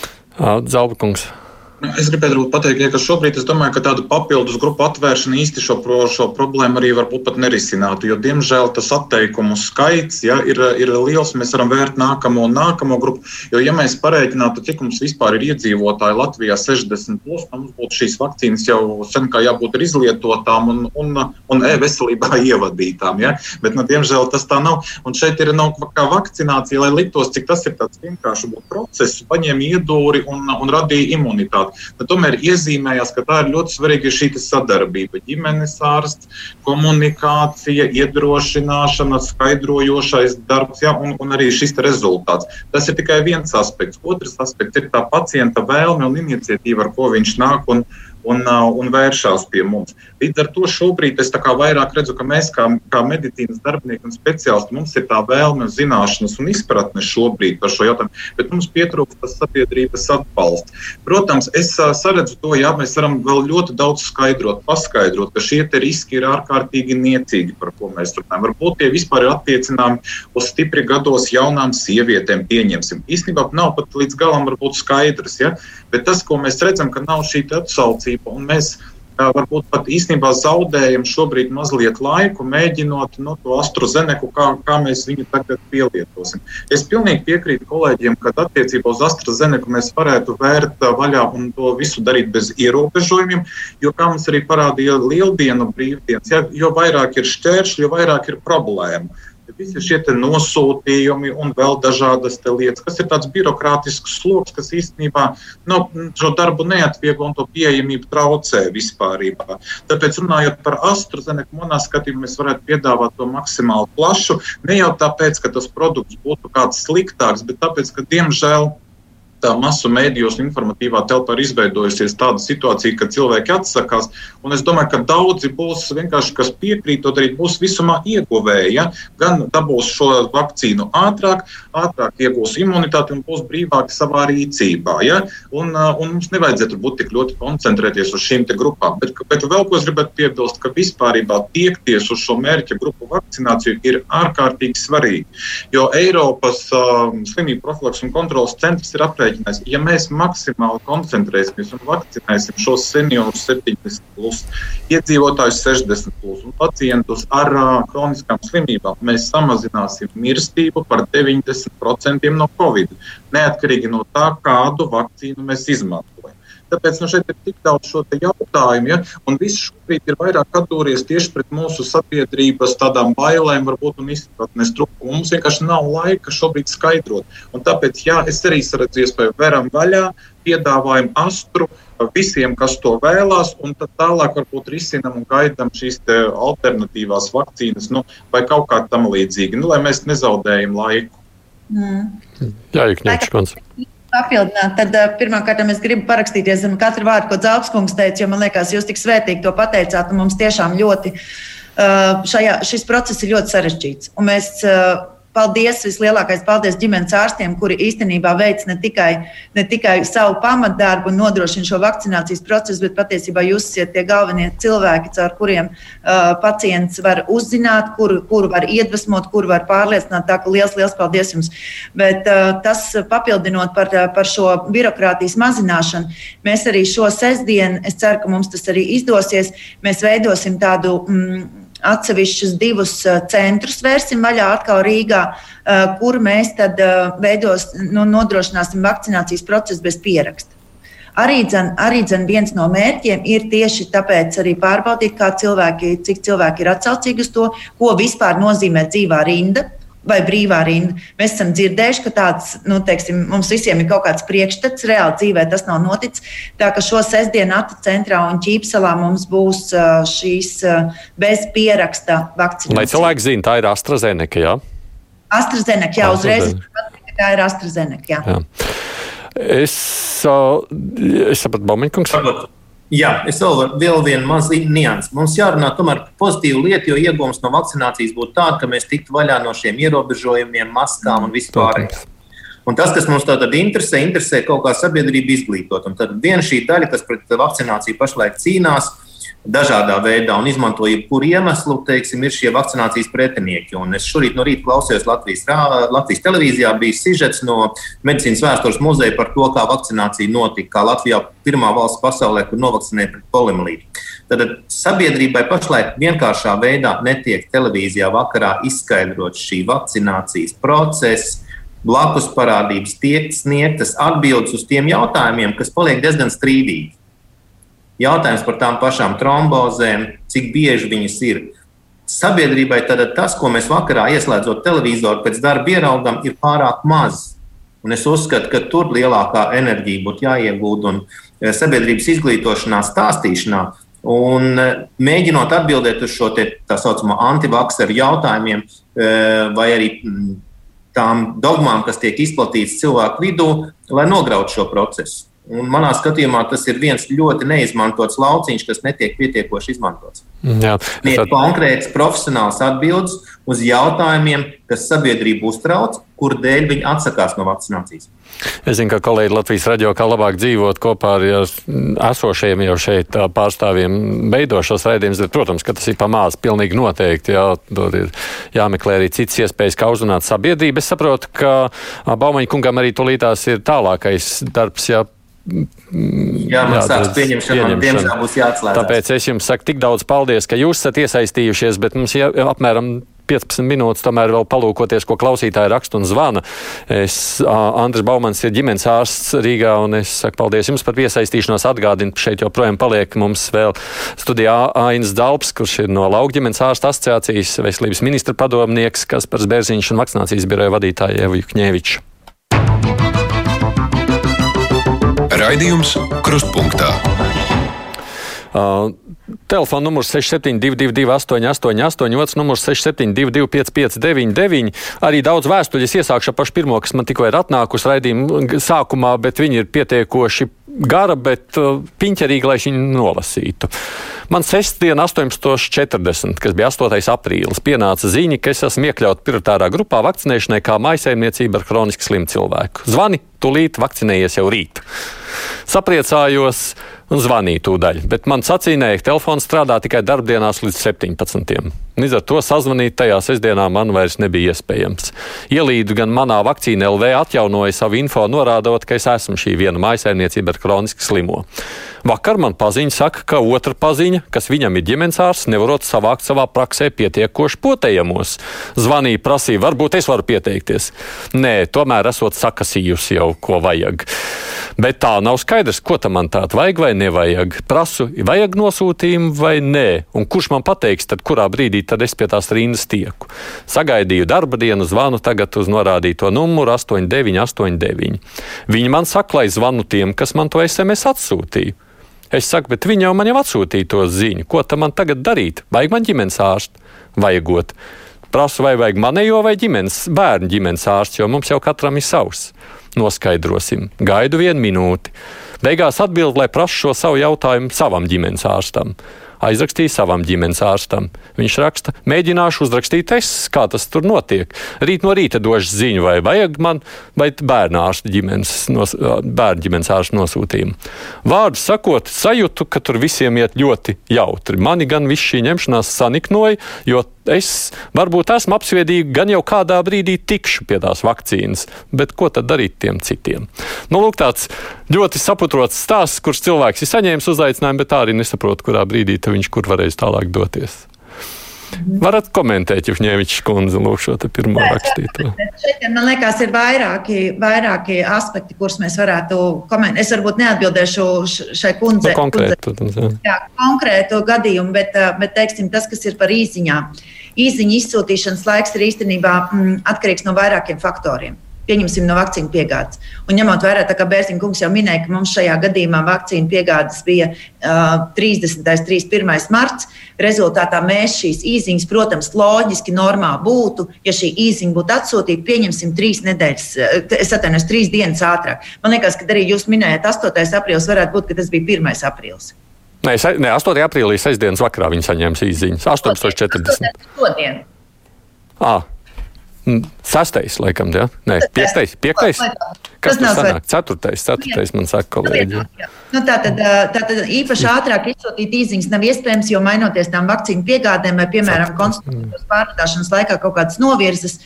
Zalbakungs. Nu, es gribētu pateikt, ja, ka šobrīd es domāju, ka tādu papildus grupu atvēršana īsti šo, pro, šo problēmu arī varbūt pat nerisinātu. Jo, diemžēl, tas atteikumu skaits ja, ir, ir liels. Mēs varam vērt nākamo un nākamo grupu. Jo, ja mēs pareiķinātu, cik mums vispār ir iedzīvotāji Latvijā 60, plus, mums būtu šīs vakcīnas jau sen kā jābūt izlietotām un, un, un e-veselībā ievadītām. Ja? Bet, nu, diemžēl, tas tā nav. Un šeit ir nav kā vakcinācija, lai liktos, cik tas ir tāds vienkāršs process, paņēma iedūri un, un radīja imunitāti tālāk. Bet tomēr iezīmējās, ka tā ir ļoti svarīga šī sadarbība. Ģimenes ārsts, komunikācija, iedrošināšana, skaidrojošais darbs ja, un, un arī šis rezultāts. Tas ir tikai viens aspekts. Otrs aspekts ir tā pacienta vēlme un iniciatīva, ar ko viņš nāk. Un, uh, un vēršās pie mums. Līdz ar to šobrīd es vairāk redzu, ka mēs, kā, kā medicīnas darbinieki un speciālisti, mums ir tā vēlme, zināšanas un izpratne šobrīd par šo jautājumu, bet mums pietrūkst tas sabiedrības atbalsts. Protams, es uh, saredzu to, ja mēs varam vēl ļoti daudz skaidrot, paskaidrot, ka šie riski ir ārkārtīgi niecīgi, par ko mēs runājam. Varbūt tie vispār ir attiecināmi uz stipri gados jaunām sievietēm, pieņemsim. Īstenībā nav pat līdz galam skaidrs, ja? bet tas, ko mēs redzam, ka nav šī atsaucība ticību. Mēs varbūt pat īstenībā zaudējam šobrīd mazliet laiku, mēģinot no nu, to AstraZeneku, kā, kā mēs viņu tagad pielietosim. Es pilnīgi piekrītu kolēģiem, ka attiecībā uz AstraZeneku mēs varētu vērt vaļā un to visu darīt bez ierobežojumiem, jo, kā mums arī parādīja lieldienu brīvdienas, ja, jo vairāk ir šķēršļi, jo vairāk ir problēmu. Visi šie nosūtījumi un vēl dažādas lietas, kas ir tāds birokrātisks sloks, kas īstenībā no, nu, šo darbu neatvieglo un to pieejamību traucē vispār. Tāpēc, runājot par AstraZeneca, manā skatījumā mēs varētu piedāvāt to maksimāli plašu. Ne jau tāpēc, ka tas produkts būtu kāds sliktāks, bet tāpēc, ka diemžēl tā masu mēdījos un informatīvā telpā ir izveidojusies tāda situācija, ka cilvēki atsakās. Es domāju, ka daudzi būs vienkārši, kas piekrīt to darīt, būs visumā ieguvēji. Ja? Gan dabūs šo vakcīnu ātrāk, ātrāk iegūs imunitāti un būs brīvāki savā rīcībā. Ja? Un, un mums nevajadzētu būt tik ļoti koncentrēties uz šīm grupām. Bet, bet vēl ko es gribētu piebilst, ka vispār tiekties uz šo mērķa grupu vakcināciju ir ārkārtīgi svarīgi. Jo Eiropas um, slimību profilaks un kontrolas centrs ir aprēķinājis, aprēķinājis, ja mēs maksimāli koncentrēsimies un vakcinēsim šos seniorus 70, plus, iedzīvotājus 60 plus, un pacientus ar uh, kroniskām slimībām, mēs samazināsim mirstību par 90% no Covid, neatkarīgi no tā, kādu vakcīnu mēs izmantojam. Tāpēc nu, šeit ir tik daudz šo jautājumu, ja? un viss šobrīd ir vairāk atdūries tieši pret mūsu sabiedrības tādām bailēm, varbūt un izpratnes trūkumu. Mums vienkārši nav laika šobrīd skaidrot. Un tāpēc, jā, es arī redzu iespēju veram vaļā, piedāvājam astru visiem, kas to vēlās, un tad tālāk varbūt risinam un gaidām šīs alternatīvās vakcīnas nu, vai kaut kā tam līdzīga, nu, lai mēs nezaudējam laiku. Mm. Jā, Ikņēķis kundze papildināt, tad pirmkārt es gribu parakstīties zem katru vārdu, ko Zābskungs teica, jo man liekas, jūs tik svētīgi to pateicāt, mums tiešām ļoti šajā, šis process ir ļoti sarežģīts. Un mēs Paldies, vislielākais paldies ģimenes ārstiem, kuri īstenībā veic ne tikai, ne tikai savu pamatdarbu un nodrošina šo vakcinācijas procesu, bet patiesībā jūs esat tie galvenie cilvēki, caur kuriem uh, pacients var uzzināt, kuru, kuru var iedvesmot, kuru var pārliecināt. Tā kā liels, liels paldies jums. Bet uh, tas papildinot par, par šo birokrātijas mazināšanu, mēs arī šo sestdienu, es ceru, ka mums tas arī izdosies, mēs veidosim tādu. Mm, atsevišķus divus uh, centrus vērsim vaļā atkal Rīgā, uh, kur mēs tad uh, veidos, nu, nodrošināsim vakcinācijas procesu bez pieraksta. Arī, dzen, arī dzen viens no mērķiem ir tieši tāpēc arī pārbaudīt, cilvēki, cik cilvēki ir atsaucīgi uz to, ko vispār nozīmē dzīvā rinda vai brīvā rinda. Mēs esam dzirdējuši, ka tāds, nu, teiksim, mums visiem ir kaut kāds priekšstats, reāli dzīvē tas nav noticis. Tā ka šo sestdienu Ata centrā un Ķīpselā mums būs šīs bez pieraksta vakcīnas. Lai cilvēki zina, tā ir AstraZeneca, jā? AstraZeneca, jā, uzreiz. Tā ir AstraZeneca, jā. jā. Es, es sapratu, Baumiņkungs. Jā, es vēl varu vēl vienu mazu niansu. Mums jārunā tomēr par pozitīvu lietu, jo iegūms no vakcinācijas būtu tāds, ka mēs tiktu vaļā no šiem ierobežojumiem, maskām un vispār. Un tas, kas mums tātad interesē, interesē kaut kā sabiedrību izglītot. Un tad viena šī daļa, kas pret vakcināciju pašlaik cīnās, ir dažādā veidā un izmanto jebkuru iemeslu, teiksim, ir šie vakcinācijas pretinieki. Un es šorīt no rīta klausījos Latvijas, Latvijas televīzijā, bija sižets no Medicīnas vēstures muzeja par to, kā vakcinācija notika, kā Latvijā pirmā valsts pasaulē, kur novakcinēja pret poliomielītu. Tad sabiedrībai pašlaik vienkāršā veidā netiek televīzijā vakarā izskaidrot šī vakcinācijas procesa. Blakus parādības tiek sniegtas atbildes uz tiem jautājumiem, kas paliek diezgan strīdīgi. Jautājums par tām pašām trombozēm, cik bieži viņas ir. Sabiedrībai tad tas, ko mēs vakarā ieslēdzot televizoru pēc darba ieraugam, ir pārāk maz. Un es uzskatu, ka tur lielākā enerģija būtu jāiegūt un e, sabiedrības izglītošanā, stāstīšanā. Un e, mēģinot atbildēt uz šo te, tā saucamo antivakseru jautājumiem, e, vai arī tām dogmām, kas tiek izplatītas cilvēku vidū, lai nograutu šo procesu. Un manā skatījumā tas ir viens ļoti neizmantots lauciņš, kas netiek pietiekoši izmantots. Jā, ir tad... konkrēts profesionāls atbildes uz jautājumiem, kas sabiedrību uztrauc, kur dēļ viņi atsakās no vakcinācijas. Es zinu, ka kolēģi Latvijas radio kā labāk dzīvot kopā ar esošiem jau šeit pārstāvjiem beidošos raidījumus, bet, protams, ka tas ir pamāts pilnīgi noteikti. Jā, jāmeklē arī citas iespējas, kā uzrunāt sabiedrību. Es saprotu, ka Baumaņa kungam arī tulītās ir tālākais darbs. Jā, Jā, man sāks pieņemšana, man diemžēl būs jāatslēdz. Tāpēc es jums saku tik daudz paldies, ka jūs esat iesaistījušies, bet mums jau apmēram 15 minūtes tomēr vēl palūkoties, ko klausītāji raksta un zvana. Es, Andris Baumans ir ģimenes ārsts Rīgā, un es saku paldies jums par iesaistīšanos. Atgādinu, šeit joprojām paliek mums vēl studijā Ainas Dalps, kurš ir no Lauka ģimenes ārsta asociācijas veselības ministra padomnieks, kas par Zbērziņš un vakcinācijas biroja vadītāju Evu Jukņēviču. Raidījums Krustpunktā. Uh, Telefona numurs 6722, 888, otrs numurs 672, 559, arī daudz vēstuļus iesākšu pašu pirmo, kas man tikko ir atnākusi raidījuma sākumā, bet viņi ir pietiekoši gara, bet uh, piņķerīgi, lai viņi nolasītu. Man sestdiena, 18.40, kas bija 8. aprīlis, pienāca ziņa, ka es esmu iekļauts prioritārā grupā vakcinēšanai kā maisaimniecība ar kroniski slimu cilvēku. Zvani, tūlīt vakcinējies jau rīt. Sapriecājos un zvanīju tūdaļ, bet man sacīnēja, ka telefons strādā tikai darbdienās līdz 17. Līdz ar to sazvanīt tajā sestdienā man vairs nebija iespējams. Ielīdu gan manā vakcīna LV atjaunoja savu info, norādot, ka es esmu šī viena maisaimniecība ar kroniski slimo. Vakar man paziņa saka, ka otra paziņa, kas viņam ir ģimenes ārsts, nevarot savākt savā praksē pietiekoši potējamos. Zvanīja, prasīja, varbūt es varu pieteikties. Nē, tomēr esot sakasījusi jau, ko vajag. Bet tā nav skaidrs, ko tam man tādu vajag vai nevajag. Prasu, vajag nosūtījumu vai nē, un kurš man pateiks, tad kurā brīdī tad es pie tās rindas tieku. Sagaidīju darba dienu, zvanu tagad uz norādīto numuru 8989. Viņi man saka, lai zvanu tiem, kas man to SMS atsūtīja. Es saku, bet viņi jau man jau atsūtīja to ziņu. Ko tam man tagad darīt? Vajag man ģimenes ārstu? Vajagot. Prasu, vai vajag manējo vai ģimenes, bērnu ģimenes ārstu, jo mums jau katram ir savs. Noskaidrosim. Gaidu vienu minūti. Beigās atbild, lai prasu šo savu jautājumu savam ģimenes ārstam aizrakstīja savam ģimenes ārstam. Viņš raksta, mēģināšu uzrakstīt es, kā tas tur notiek. Rīt no rīta došu ziņu, vai vajag man, vai bērnu ārsta ģimenes, nos, bērnu ģimenes ārsta nosūtījumu. Vārdu sakot, sajūtu, ka tur visiem iet ļoti jautri. Mani gan viss šī ņemšanās saniknoja, jo es varbūt esmu apsviedīgi, gan jau kādā brīdī tikšu pie tās vakcīnas, bet ko tad darīt tiem citiem? Nu, lūk, tāds ļoti saprotots stāsts, kurš cilvēks ir saņēmis uzaicinājumu, bet tā arī nesaprot, kurā brīdī viņš kur varēs tālāk doties. Varat komentēt, ja Ņēvičs kundze lūk šo pirmo rakstīto. Šeit, man liekas, ir vairāki, vairāki aspekti, kurus mēs varētu komentēt. Es varbūt neatbildēšu šai kundzei. Nu, konkrētu, protams, jā. jā, konkrētu gadījumu, bet, bet teiksim, tas, kas ir par īziņām. Īziņa izsūtīšanas laiks ir īstenībā mm, atkarīgs no vairākiem faktoriem pieņemsim no vakcīnu piegādes. Un ņemot vērā, kā Bērziņš kungs jau minēja, ka mums šajā gadījumā vakcīnu piegādes bija uh, 30. un 31. marts, rezultātā mēs šīs īsiņas, protams, loģiski normāli būtu, ja šī īsiņa būtu atsūtīta, pieņemsim, trīs nedēļas, es atvainojos, trīs dienas ātrāk. Man liekas, ka arī jūs minējāt, 8. aprīlis varētu būt, ka tas bija 1. aprīlis. Nē, ne, 8. aprīlī, sestdienas vakarā viņi saņēma īsiņas. 8.40. Šodien. Ah, Sastais, laikam, jā. Nē, piektais. piektais? Kas tas sanāk? Ceturtais, ceturtais man saka kolēģi. Nu, tā tad, tā tad īpaši ātrāk izsūtīt īziņas nav iespējams, jo mainoties tām vakcīnu piegādēm vai, piemēram, konsultācijas pārvadāšanas laikā kaut kādas novirzes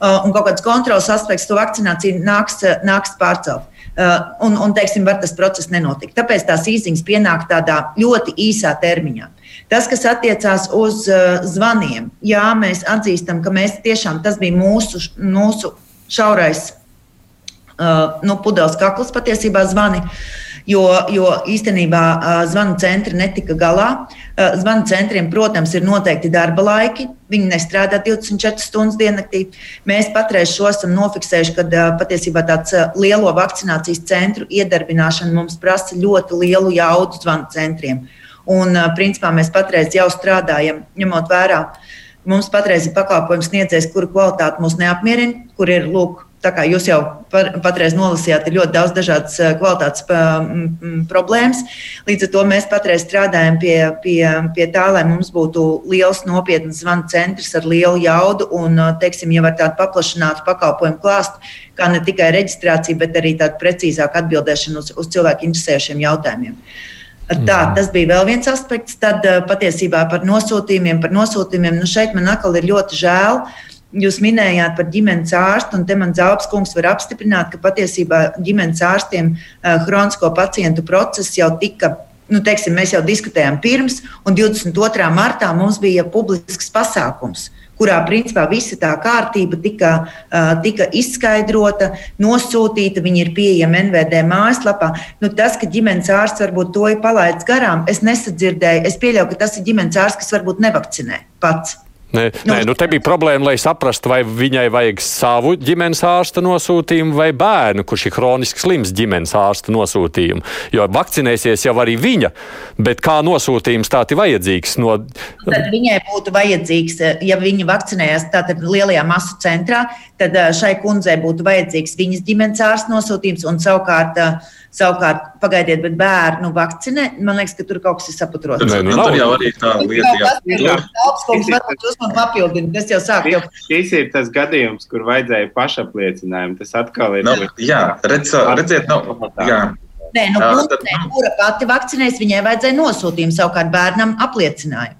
un kaut kādas kontrolas aspekts, to vakcināciju nāks, nāks pārcelt. Un, un teiksim, var tas process nenotikt. Tāpēc tās īziņas pienāk tādā ļoti īsā termiņā. Tas, kas attiecās uz uh, zvaniem, jā, mēs atzīstam, ka mēs tiešām tas bija mūsu, mūsu šaurais uh, nu, pudeles kakls patiesībā zvani. Jo, jo īstenībā zvanu centri netika galā. Zvanu centriem, protams, ir noteikti darba laiki. Viņi nestrādā 24 stundas diennaktī. Mēs patreiz šo esam nofiksējuši, ka uh, patiesībā tāds lielo vakcinācijas centru iedarbināšana mums prasa ļoti lielu jaudu zvanu centriem. Un, principā, mēs patreiz jau strādājam, ņemot vērā, mums patreiz ir pakalpojums sniedzējs, kuru kvalitāte mūs neapmierina, kur ir lūk, tā kā jūs jau patreiz nolasījāt, ir ļoti daudz dažādas kvalitātes problēmas. Līdz ar to mēs patreiz strādājam pie, pie, pie tā, lai mums būtu liels, nopietns zvanu centrs ar lielu jaudu un, teiksim, jau ar tādu paplašinātu pakalpojumu klāstu, kā ne tikai reģistrācija, bet arī tādu precīzāku atbildēšanu uz, uz cilvēku interesējušiem jautājumiem. Tā, tas bija vēl viens aspekts. Tad eh, patiesībā par nosūtījumiem, par nosūtījumiem. Nu šeit man atkal ir ļoti žēl. Jūs minējāt par ģimenes ārstu, un te man Zāles kungs var apstiprināt, ka patiesībā ģimenes ārstiem hronisko eh, pacientu process jau tika nu, teiksim, mēs jau diskutējām pirms, un 22. martā mums bija publisks pasākums kurā principā visa tā kārtība tika, tika izskaidrota, nosūtīta. Viņi ir pieejami NVD mājaslapā. Nu, tas, ka ģimenes ārsts varbūt to ir palaidis garām, es nesadzirdēju. Es pieļauju, ka tas ir ģimenes ārsts, kas varbūt nevakcinē pats. Nē, nu, nē, nu te bija problēma, lai saprastu, vai viņai vajag savu ģimenes ārsta nosūtījumu vai bērnu, kurš ir hroniski slims ģimenes ārsta nosūtījumu. Jo vakcinēsies jau arī viņa, bet kā nosūtījums tā ir vajadzīgs? No... Tad viņai būtu vajadzīgs, ja viņa vakcinējas tātad lielajā masu centrā, tad šai kundzei būtu vajadzīgs viņas ģimenes ārsta nosūtījums un savukārt. Savukārt, pagaidiet, bet bērnu vakcinē, man liekas, ka tur kaut kas ir saputrots. Nē, nu, tur jau arī tā lieta, jā. Augstums varbūt jūs man papildināt, es jau sāku. Jau... Šis ir tas gadījums, kur vajadzēja pašapliecinājumu. Tas atkal ir. Nu, jā, redz, redziet, nu, jā. Nē, nu, kundze, kura pati vakcinēs, viņai vajadzēja nosūtījumu savukārt bērnam apliecinājumu.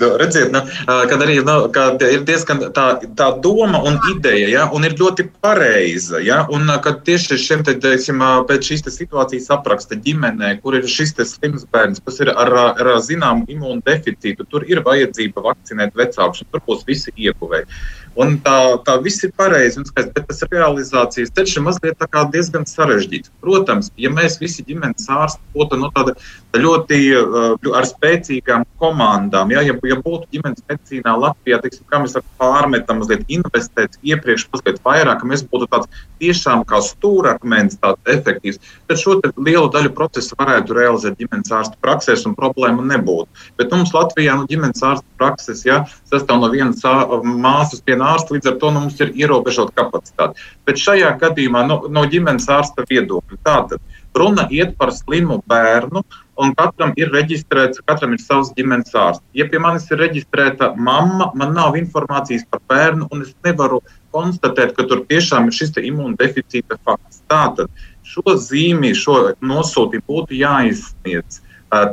Redziet, nu, kad arī nu, kad ir diezgan tā, tā doma un ideja, ja, un ir ļoti pareiza. Ja, un kad tieši šiem te, teiksim, pēc šīs te situācijas apraksta ģimenē, kur ir šis slims bērns, kas ir ar, ar zināmu imūnu deficītu, tur ir vajadzība vakcinēt vecākus, un tur būs visi ieguvēji. Un tā, tā viss ir pareizi, bet tas realizācijas ceļš ir mazliet diezgan sarežģīts. Protams, ja mēs visi ģimenes ārsti būtu no nu, tāda ļoti uh, ar spēcīgām komandām, ja, ja, ja būtu ģimenes medicīnā Latvijā, teiksim, kā mēs pārmetam, mazliet investēt iepriekš, mazliet vairāk, mēs būtu tāds tiešām kā stūrakmens, tāds efektīvs, tad šo lielu daļu procesu varētu realizēt ģimenes ārsta praksēs un problēmu nebūtu. Bet mums Latvijā nu, ģimenes ārsta prakses ja, sastāv no vienas māsas viena ārsta, līdz ar to nu, mums ir ierobežota kapacitāte. Bet šajā gadījumā no, no ģimenes ārsta viedokļa tātad runa iet par slimu bērnu. Un katram ir reģistrēts, katram ir savs ģimenes ārsts. Ja pie manis ir reģistrēta mamma, man nav informācijas par bērnu, un es nevaru konstatēt, ka tur tiešām ir šis imūndeficīta fakts. Tātad šo zīmi, šo nosūtījumu būtu jāizsniedz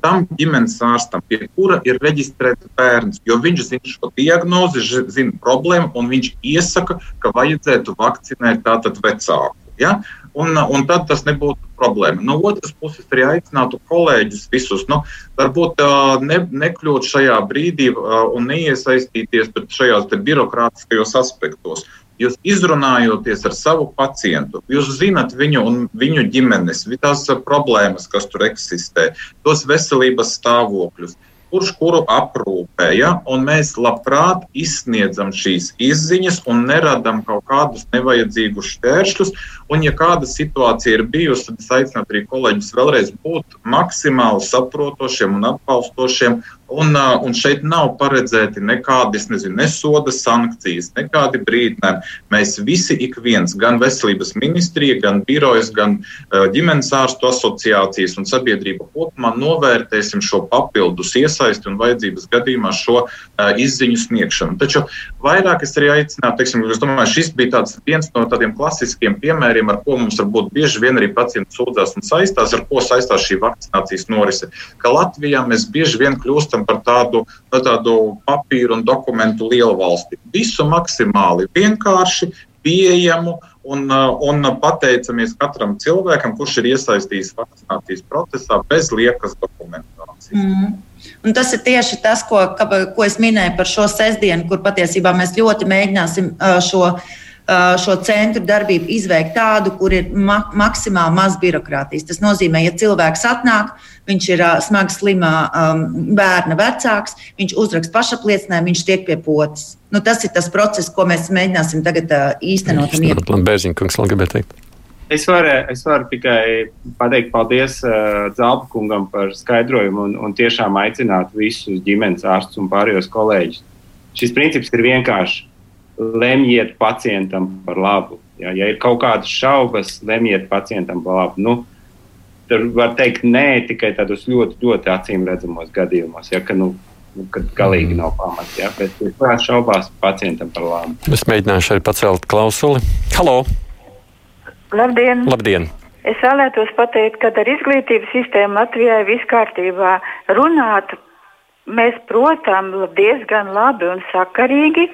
tam ģimenes ārstam, pie kura ir reģistrēts bērns, jo viņš zina šo diagnozi, zina problēmu, un viņš iesaka, ka vajadzētu vakcinēt tātad vecāku. Ja? Un, un tad tas nebūtu problēma. No otras puses, arī aicinātu kolēģus visus, nu, varbūt ne, nekļūt šajā brīdī un neiesaistīties šajos birokrātiskajos aspektos. Jūs izrunājoties ar savu pacientu, jūs zinat viņu un viņu ģimenes, tās problēmas, kas tur eksistē, tos veselības stāvokļus kurš kuru aprūpē. Ja? Un mēs labprāt izsniedzam šīs izziņas un neradam kaut kādus nevajadzīgus šķēršļus. Un, ja kāda situācija ir bijusi, tad es aicinātu arī kolēģus vēlreiz būt maksimāli saprotošiem un atbalstošiem Un, un šeit nav paredzēti nekādi nezinu, ne soda sankcijas, nekādi brīdinājumi. Mēs visi, ik viens, gan veselības ministrija, gan birojas, gan ģimenes ārstu asociācijas un sabiedrība kopumā novērtēsim šo papildus iesaisti un vajadzības gadījumā šo uh, izziņu sniegšanu. Taču vairāk es arī aicinātu, teiksim, es domāju, šis bija viens no tādiem klasiskiem piemēriem, ar ko mums varbūt bieži vien arī pacienti sūdzās un saistās, ar ko saistās šī vakcinācijas norise. Ka Latvijā mēs bieži vien kļūstam kļūstam par tādu, par tādu papīru un dokumentu lielu valsti. Visu maksimāli vienkārši, pieejamu un, un pateicamies katram cilvēkam, kurš ir iesaistīts vakcinācijas procesā bez liekas dokumentācijas. Mm. Un tas ir tieši tas, ko, ko es minēju par šo sestdienu, kur patiesībā mēs ļoti mēģināsim šo uh, šo centru darbību izveikt tādu, kur ir ma maksimāli maz birokrātijas. Tas nozīmē, ja cilvēks atnāk, viņš ir uh, smagi slimā um, bērna vecāks, viņš uzraksta pašapliecinājumu, viņš tiek pie potes. Nu, tas ir tas process, ko mēs mēģināsim tagad uh, īstenot. Bērziņkungs, vēl gribētu teikt. Es varu, es varu tikai pateikt paldies uh, Zāba kungam par skaidrojumu un, un tiešām aicināt visus ģimenes ārstus un pārējos kolēģus. Šis princips ir vienkāršs lemjiet pacientam par labu. Ja, ja ir kaut kādas šaubas, lemjiet pacientam par labu. Nu, tur var teikt nē tikai tādos ļoti, ļoti acīm redzamos gadījumos, ja, ka, nu, nu kad galīgi nav pamata. Ja, bet kurā šaubās pacientam par labu. Es mēģināšu arī pacelt klausuli. Halo! Labdien! Labdien. Es vēlētos pateikt, ka ar izglītības sistēmu Latvijā viss kārtībā runāt. Mēs, protams, diezgan labi un sakarīgi,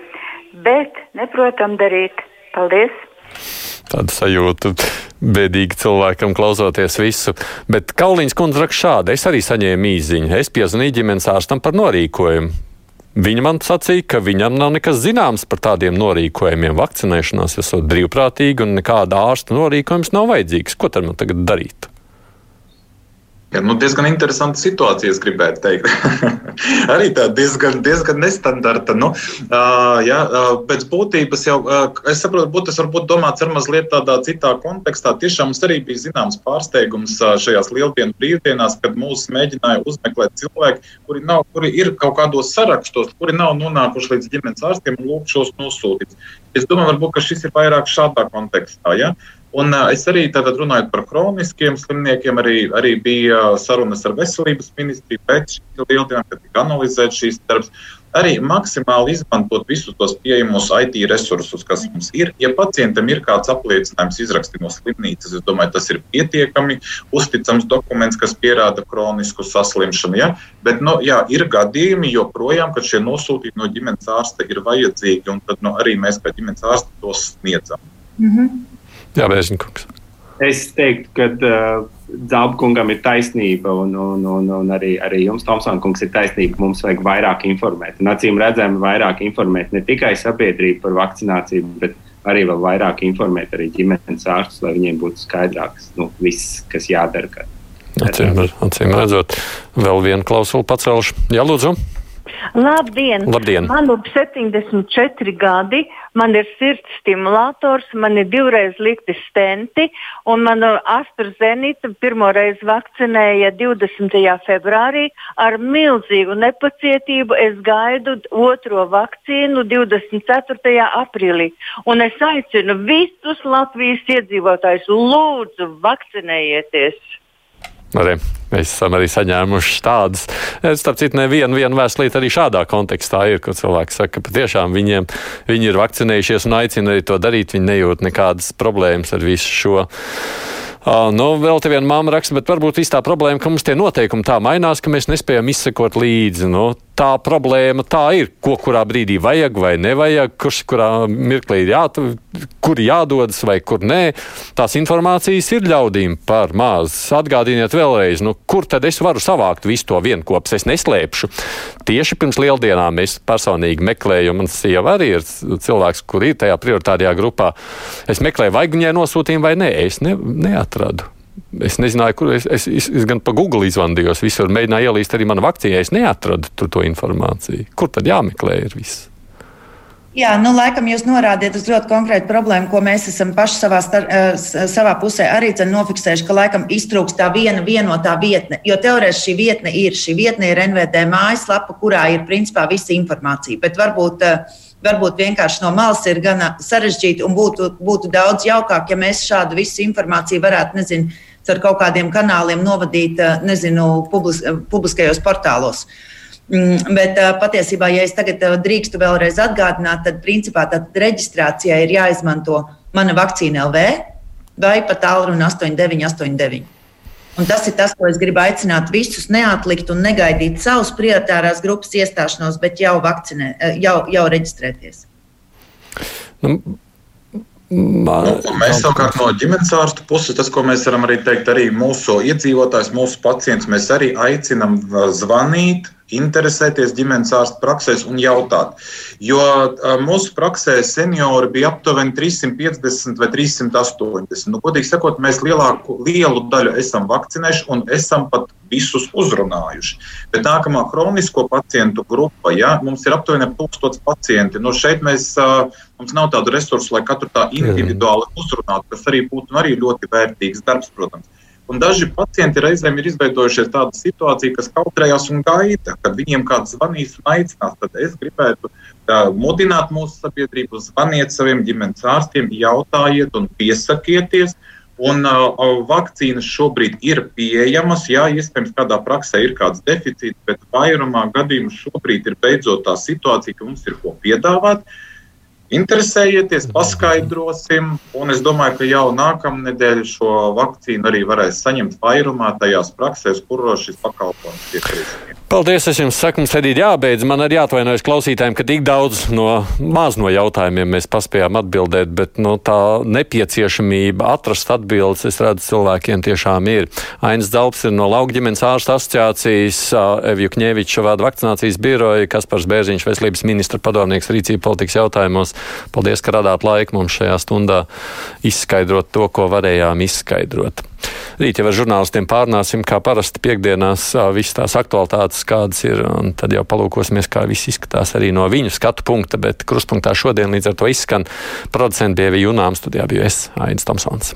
bet neprotam darīt. Paldies! Tāda sajūta bēdīgi cilvēkam klausoties visu. Bet Kauliņš kundze raksta šādi: Es arī saņēmu īziņu. Es piezvanīju ģimenes ārstam par norīkojumu. Viņa man sacīja, ka viņam nav nekas zināms par tādiem norīkojumiem. Vakcinēšanās esot brīvprātīgi un nekāda ārsta norīkojums nav vajadzīgs. Ko tad man tagad darīt? Ja, nu, diezgan interesanta situācija, gribētu teikt. Arī tā diezgan, diezgan nestandarta. Nu, uh, ja, uh, pēc būtības jau, uh, es saprotu, būt, tas varbūt domāts ar mazliet tādā citā kontekstā. Tiešām mums arī bija zināms pārsteigums uh, šajās lieldienu brīvdienās, kad mūs mēģināja uzmeklēt cilvēki, kuri, nav, kuri ir kaut kādos sarakstos, kuri nav nonākuši līdz ģimenes ārstiem un lūk šos nosūtīt. Es domāju, varbūt, šis ir vairāk šādā kontekstā. Ja? Un es arī tātad runāju par kroniskiem slimniekiem, arī, arī bija sarunas ar veselības ministriju pēc šīm lieldienām, kad tika analizēts šīs darbs. arī maksimāli izmantot visus tos pieejamos IT resursus, kas mums ir. Ja pacientam ir kāds apliecinājums izrakstīt no slimnīcas, es domāju, tas ir pietiekami uzticams dokuments, kas pierāda kronisku saslimšanu. Ja? Bet nu, jā, ir gadījumi joprojām, kad šie nosūtījumi no ģimenes ārsta ir vajadzīgi, un tad nu, arī mēs kā ģimenes ārsti tos sniedzam. Mm -hmm. Jā, Bērziņkungs. Es teiktu, ka uh, Zābkungam ir taisnība, un, un, un, un arī, arī jums, Tomsona kungs, ir taisnība. Mums vajag vairāk informēt. Un acīm redzami, vairāk informēt ne tikai sabiedrību par vakcināciju, bet arī vēl vairāk informēt arī ģimenes ārstus, lai viņiem būtu skaidrāks nu, viss, kas jādara. Kad, acīm, acīm redzot, vēl vienu klausulu pacelšu. Jā, lūdzu! Labdien! Labdien. Man ir 74 gadi, man ir sirds stimulators, man ir divreiz likti stenti, un man AstraZeneca pirmo reizi vakcinēja 20. februārī. Ar milzīgu nepacietību es gaidu otro vakcīnu 24. aprīlī. Un es aicinu visus Latvijas iedzīvotājus, lūdzu, vakcinējieties! Arī mēs esam arī saņēmuši tādas. Starp citu, nevienu vienu vēstulīti arī šādā kontekstā ir, kur cilvēki saka, ka patiešām viņiem viņi ir vakcinējušies un aicina arī to darīt. Viņi nejūt nekādas problēmas ar visu šo. Uh, nu, vēl te viena māma raksta, bet varbūt tā problēma, ka mums tie noteikumi tā mainās, ka mēs nespējam izsekot līdzi. Nu, tā problēma tā ir. Ko kurā brīdī vajag vai nevajag, kurš kurā mirklī ir jā, kur jādodas vai kur nē. Tās informācijas ir ļaudīm par maz. Atgādiniet vēlreiz, nu, kur tad es varu savākt visu to vienkopus. Es neslēpšu. Tieši pirms lieldienām es personīgi meklēju, un mans sieva arī ir cilvēks, kur ir tajā prioritārajā grupā. Es meklēju, vai viņai nosūtījumu vai nē, es ne, neatradu. Es nezināju, kur es, es, es, es gan pa Google izvandījos, visur mēģināju ielīst arī manu vakcīnu. Es neatradu tur to informāciju. Kur tad jāmeklē ir viss? Jā, nu, laikam jūs norādījat uz ļoti konkrētu problēmu, ko mēs esam paši savā, star, savā pusē arī nofiksējuši, ka laikam iztrūkst tā viena vienotā vietne. Jo teorētiski šī vietne ir, šī vietne ir NVD mājaslapa, kurā ir principā visa informācija. Bet varbūt, varbūt vienkārši no malas ir gan sarežģīti un būtu, būtu daudz jaukāk, ja mēs šādu visu informāciju varētu, nezinu, ar kaut kādiem kanāliem novadīt, eh, nezinu, publis, eh, publiskajos portālos. Mm, bet eh, patiesībā, ja es tagad drīkstu vēlreiz atgādināt, tad principā tā reģistrācijai ir jāizmanto mana vakcīna LV vai pat tālruni 8989. Un tas ir tas, ko es gribu aicināt visus neatlikt un negaidīt savus prioritārās grupas iestāšanos, bet jau vakcinē, jau, jau reģistrēties. Nu, Man, nu, mēs savukārt no ģimenes ārsta puses, tas, ko mēs varam arī teikt, arī mūsu iedzīvotājs, mūsu pacients, mēs arī aicinām zvanīt interesēties ģimenes ārsta praksēs un jautāt. Jo mūsu praksē seniori bija aptuveni 350 vai 380. Nu, godīgi sakot, mēs lielāku, lielu daļu esam vakcinējuši un esam pat visus uzrunājuši. Bet nākamā kronisko pacientu grupa, ja, mums ir aptuveni 1000 pacienti. Nu, šeit mēs, mums nav tādu resursu, lai katru tā individuāli uzrunātu, kas arī būtu nu, arī ļoti vērtīgs darbs, protams. Un daži pacienti reizēm ir izveidojušies tāda situācija, kas kautrējās un gaida, kad viņiem kāds zvanīs un aicinās. Tad es gribētu tā, mudināt mūsu sabiedrību, zvaniet saviem ģimenes ārstiem, jautājiet un piesakieties. Un uh, vakcīnas šobrīd ir pieejamas. Jā, iespējams, kādā praksē ir kāds deficīts, bet vairumā gadījumu šobrīd ir beidzot tā situācija, ka mums ir ko piedāvāt. Uh, Interesējieties, paskaidrosim, un es domāju, ka jau nākamnedēļ šo vakcīnu arī varēs saņemt vairumā tajās praksēs, kuros šis pakalpojums tiek risinājums. Paldies, es jums saku, mums arī jābeidz. Man arī jāatvainojas klausītājiem, ka tik daudz no maz no jautājumiem mēs paspējām atbildēt, bet no tā nepieciešamība atrast atbildes, es redzu, cilvēkiem tiešām ir. Ainas Dalps ir no Laukģimenes ārsta asociācijas, Evju Kņēviča vada vakcinācijas biroja, Kaspars Bērziņš, veselības ministra padomnieks rīcība politikas jautājumos. Paldies, ka radāt laiku mums šajā stundā izskaidrot to, ko varējām izskaidrot. Rīt jau ar žurnālistiem pārnāsim, kā parasti piekdienās, visas tās aktualitātes, kādas ir, un tad jau palūkosimies, kā viss izskatās arī no viņu skatu punkta, bet kruspunktā šodien līdz ar to izskan producenti bija Junām, studijā bija es, Ains Tomsons.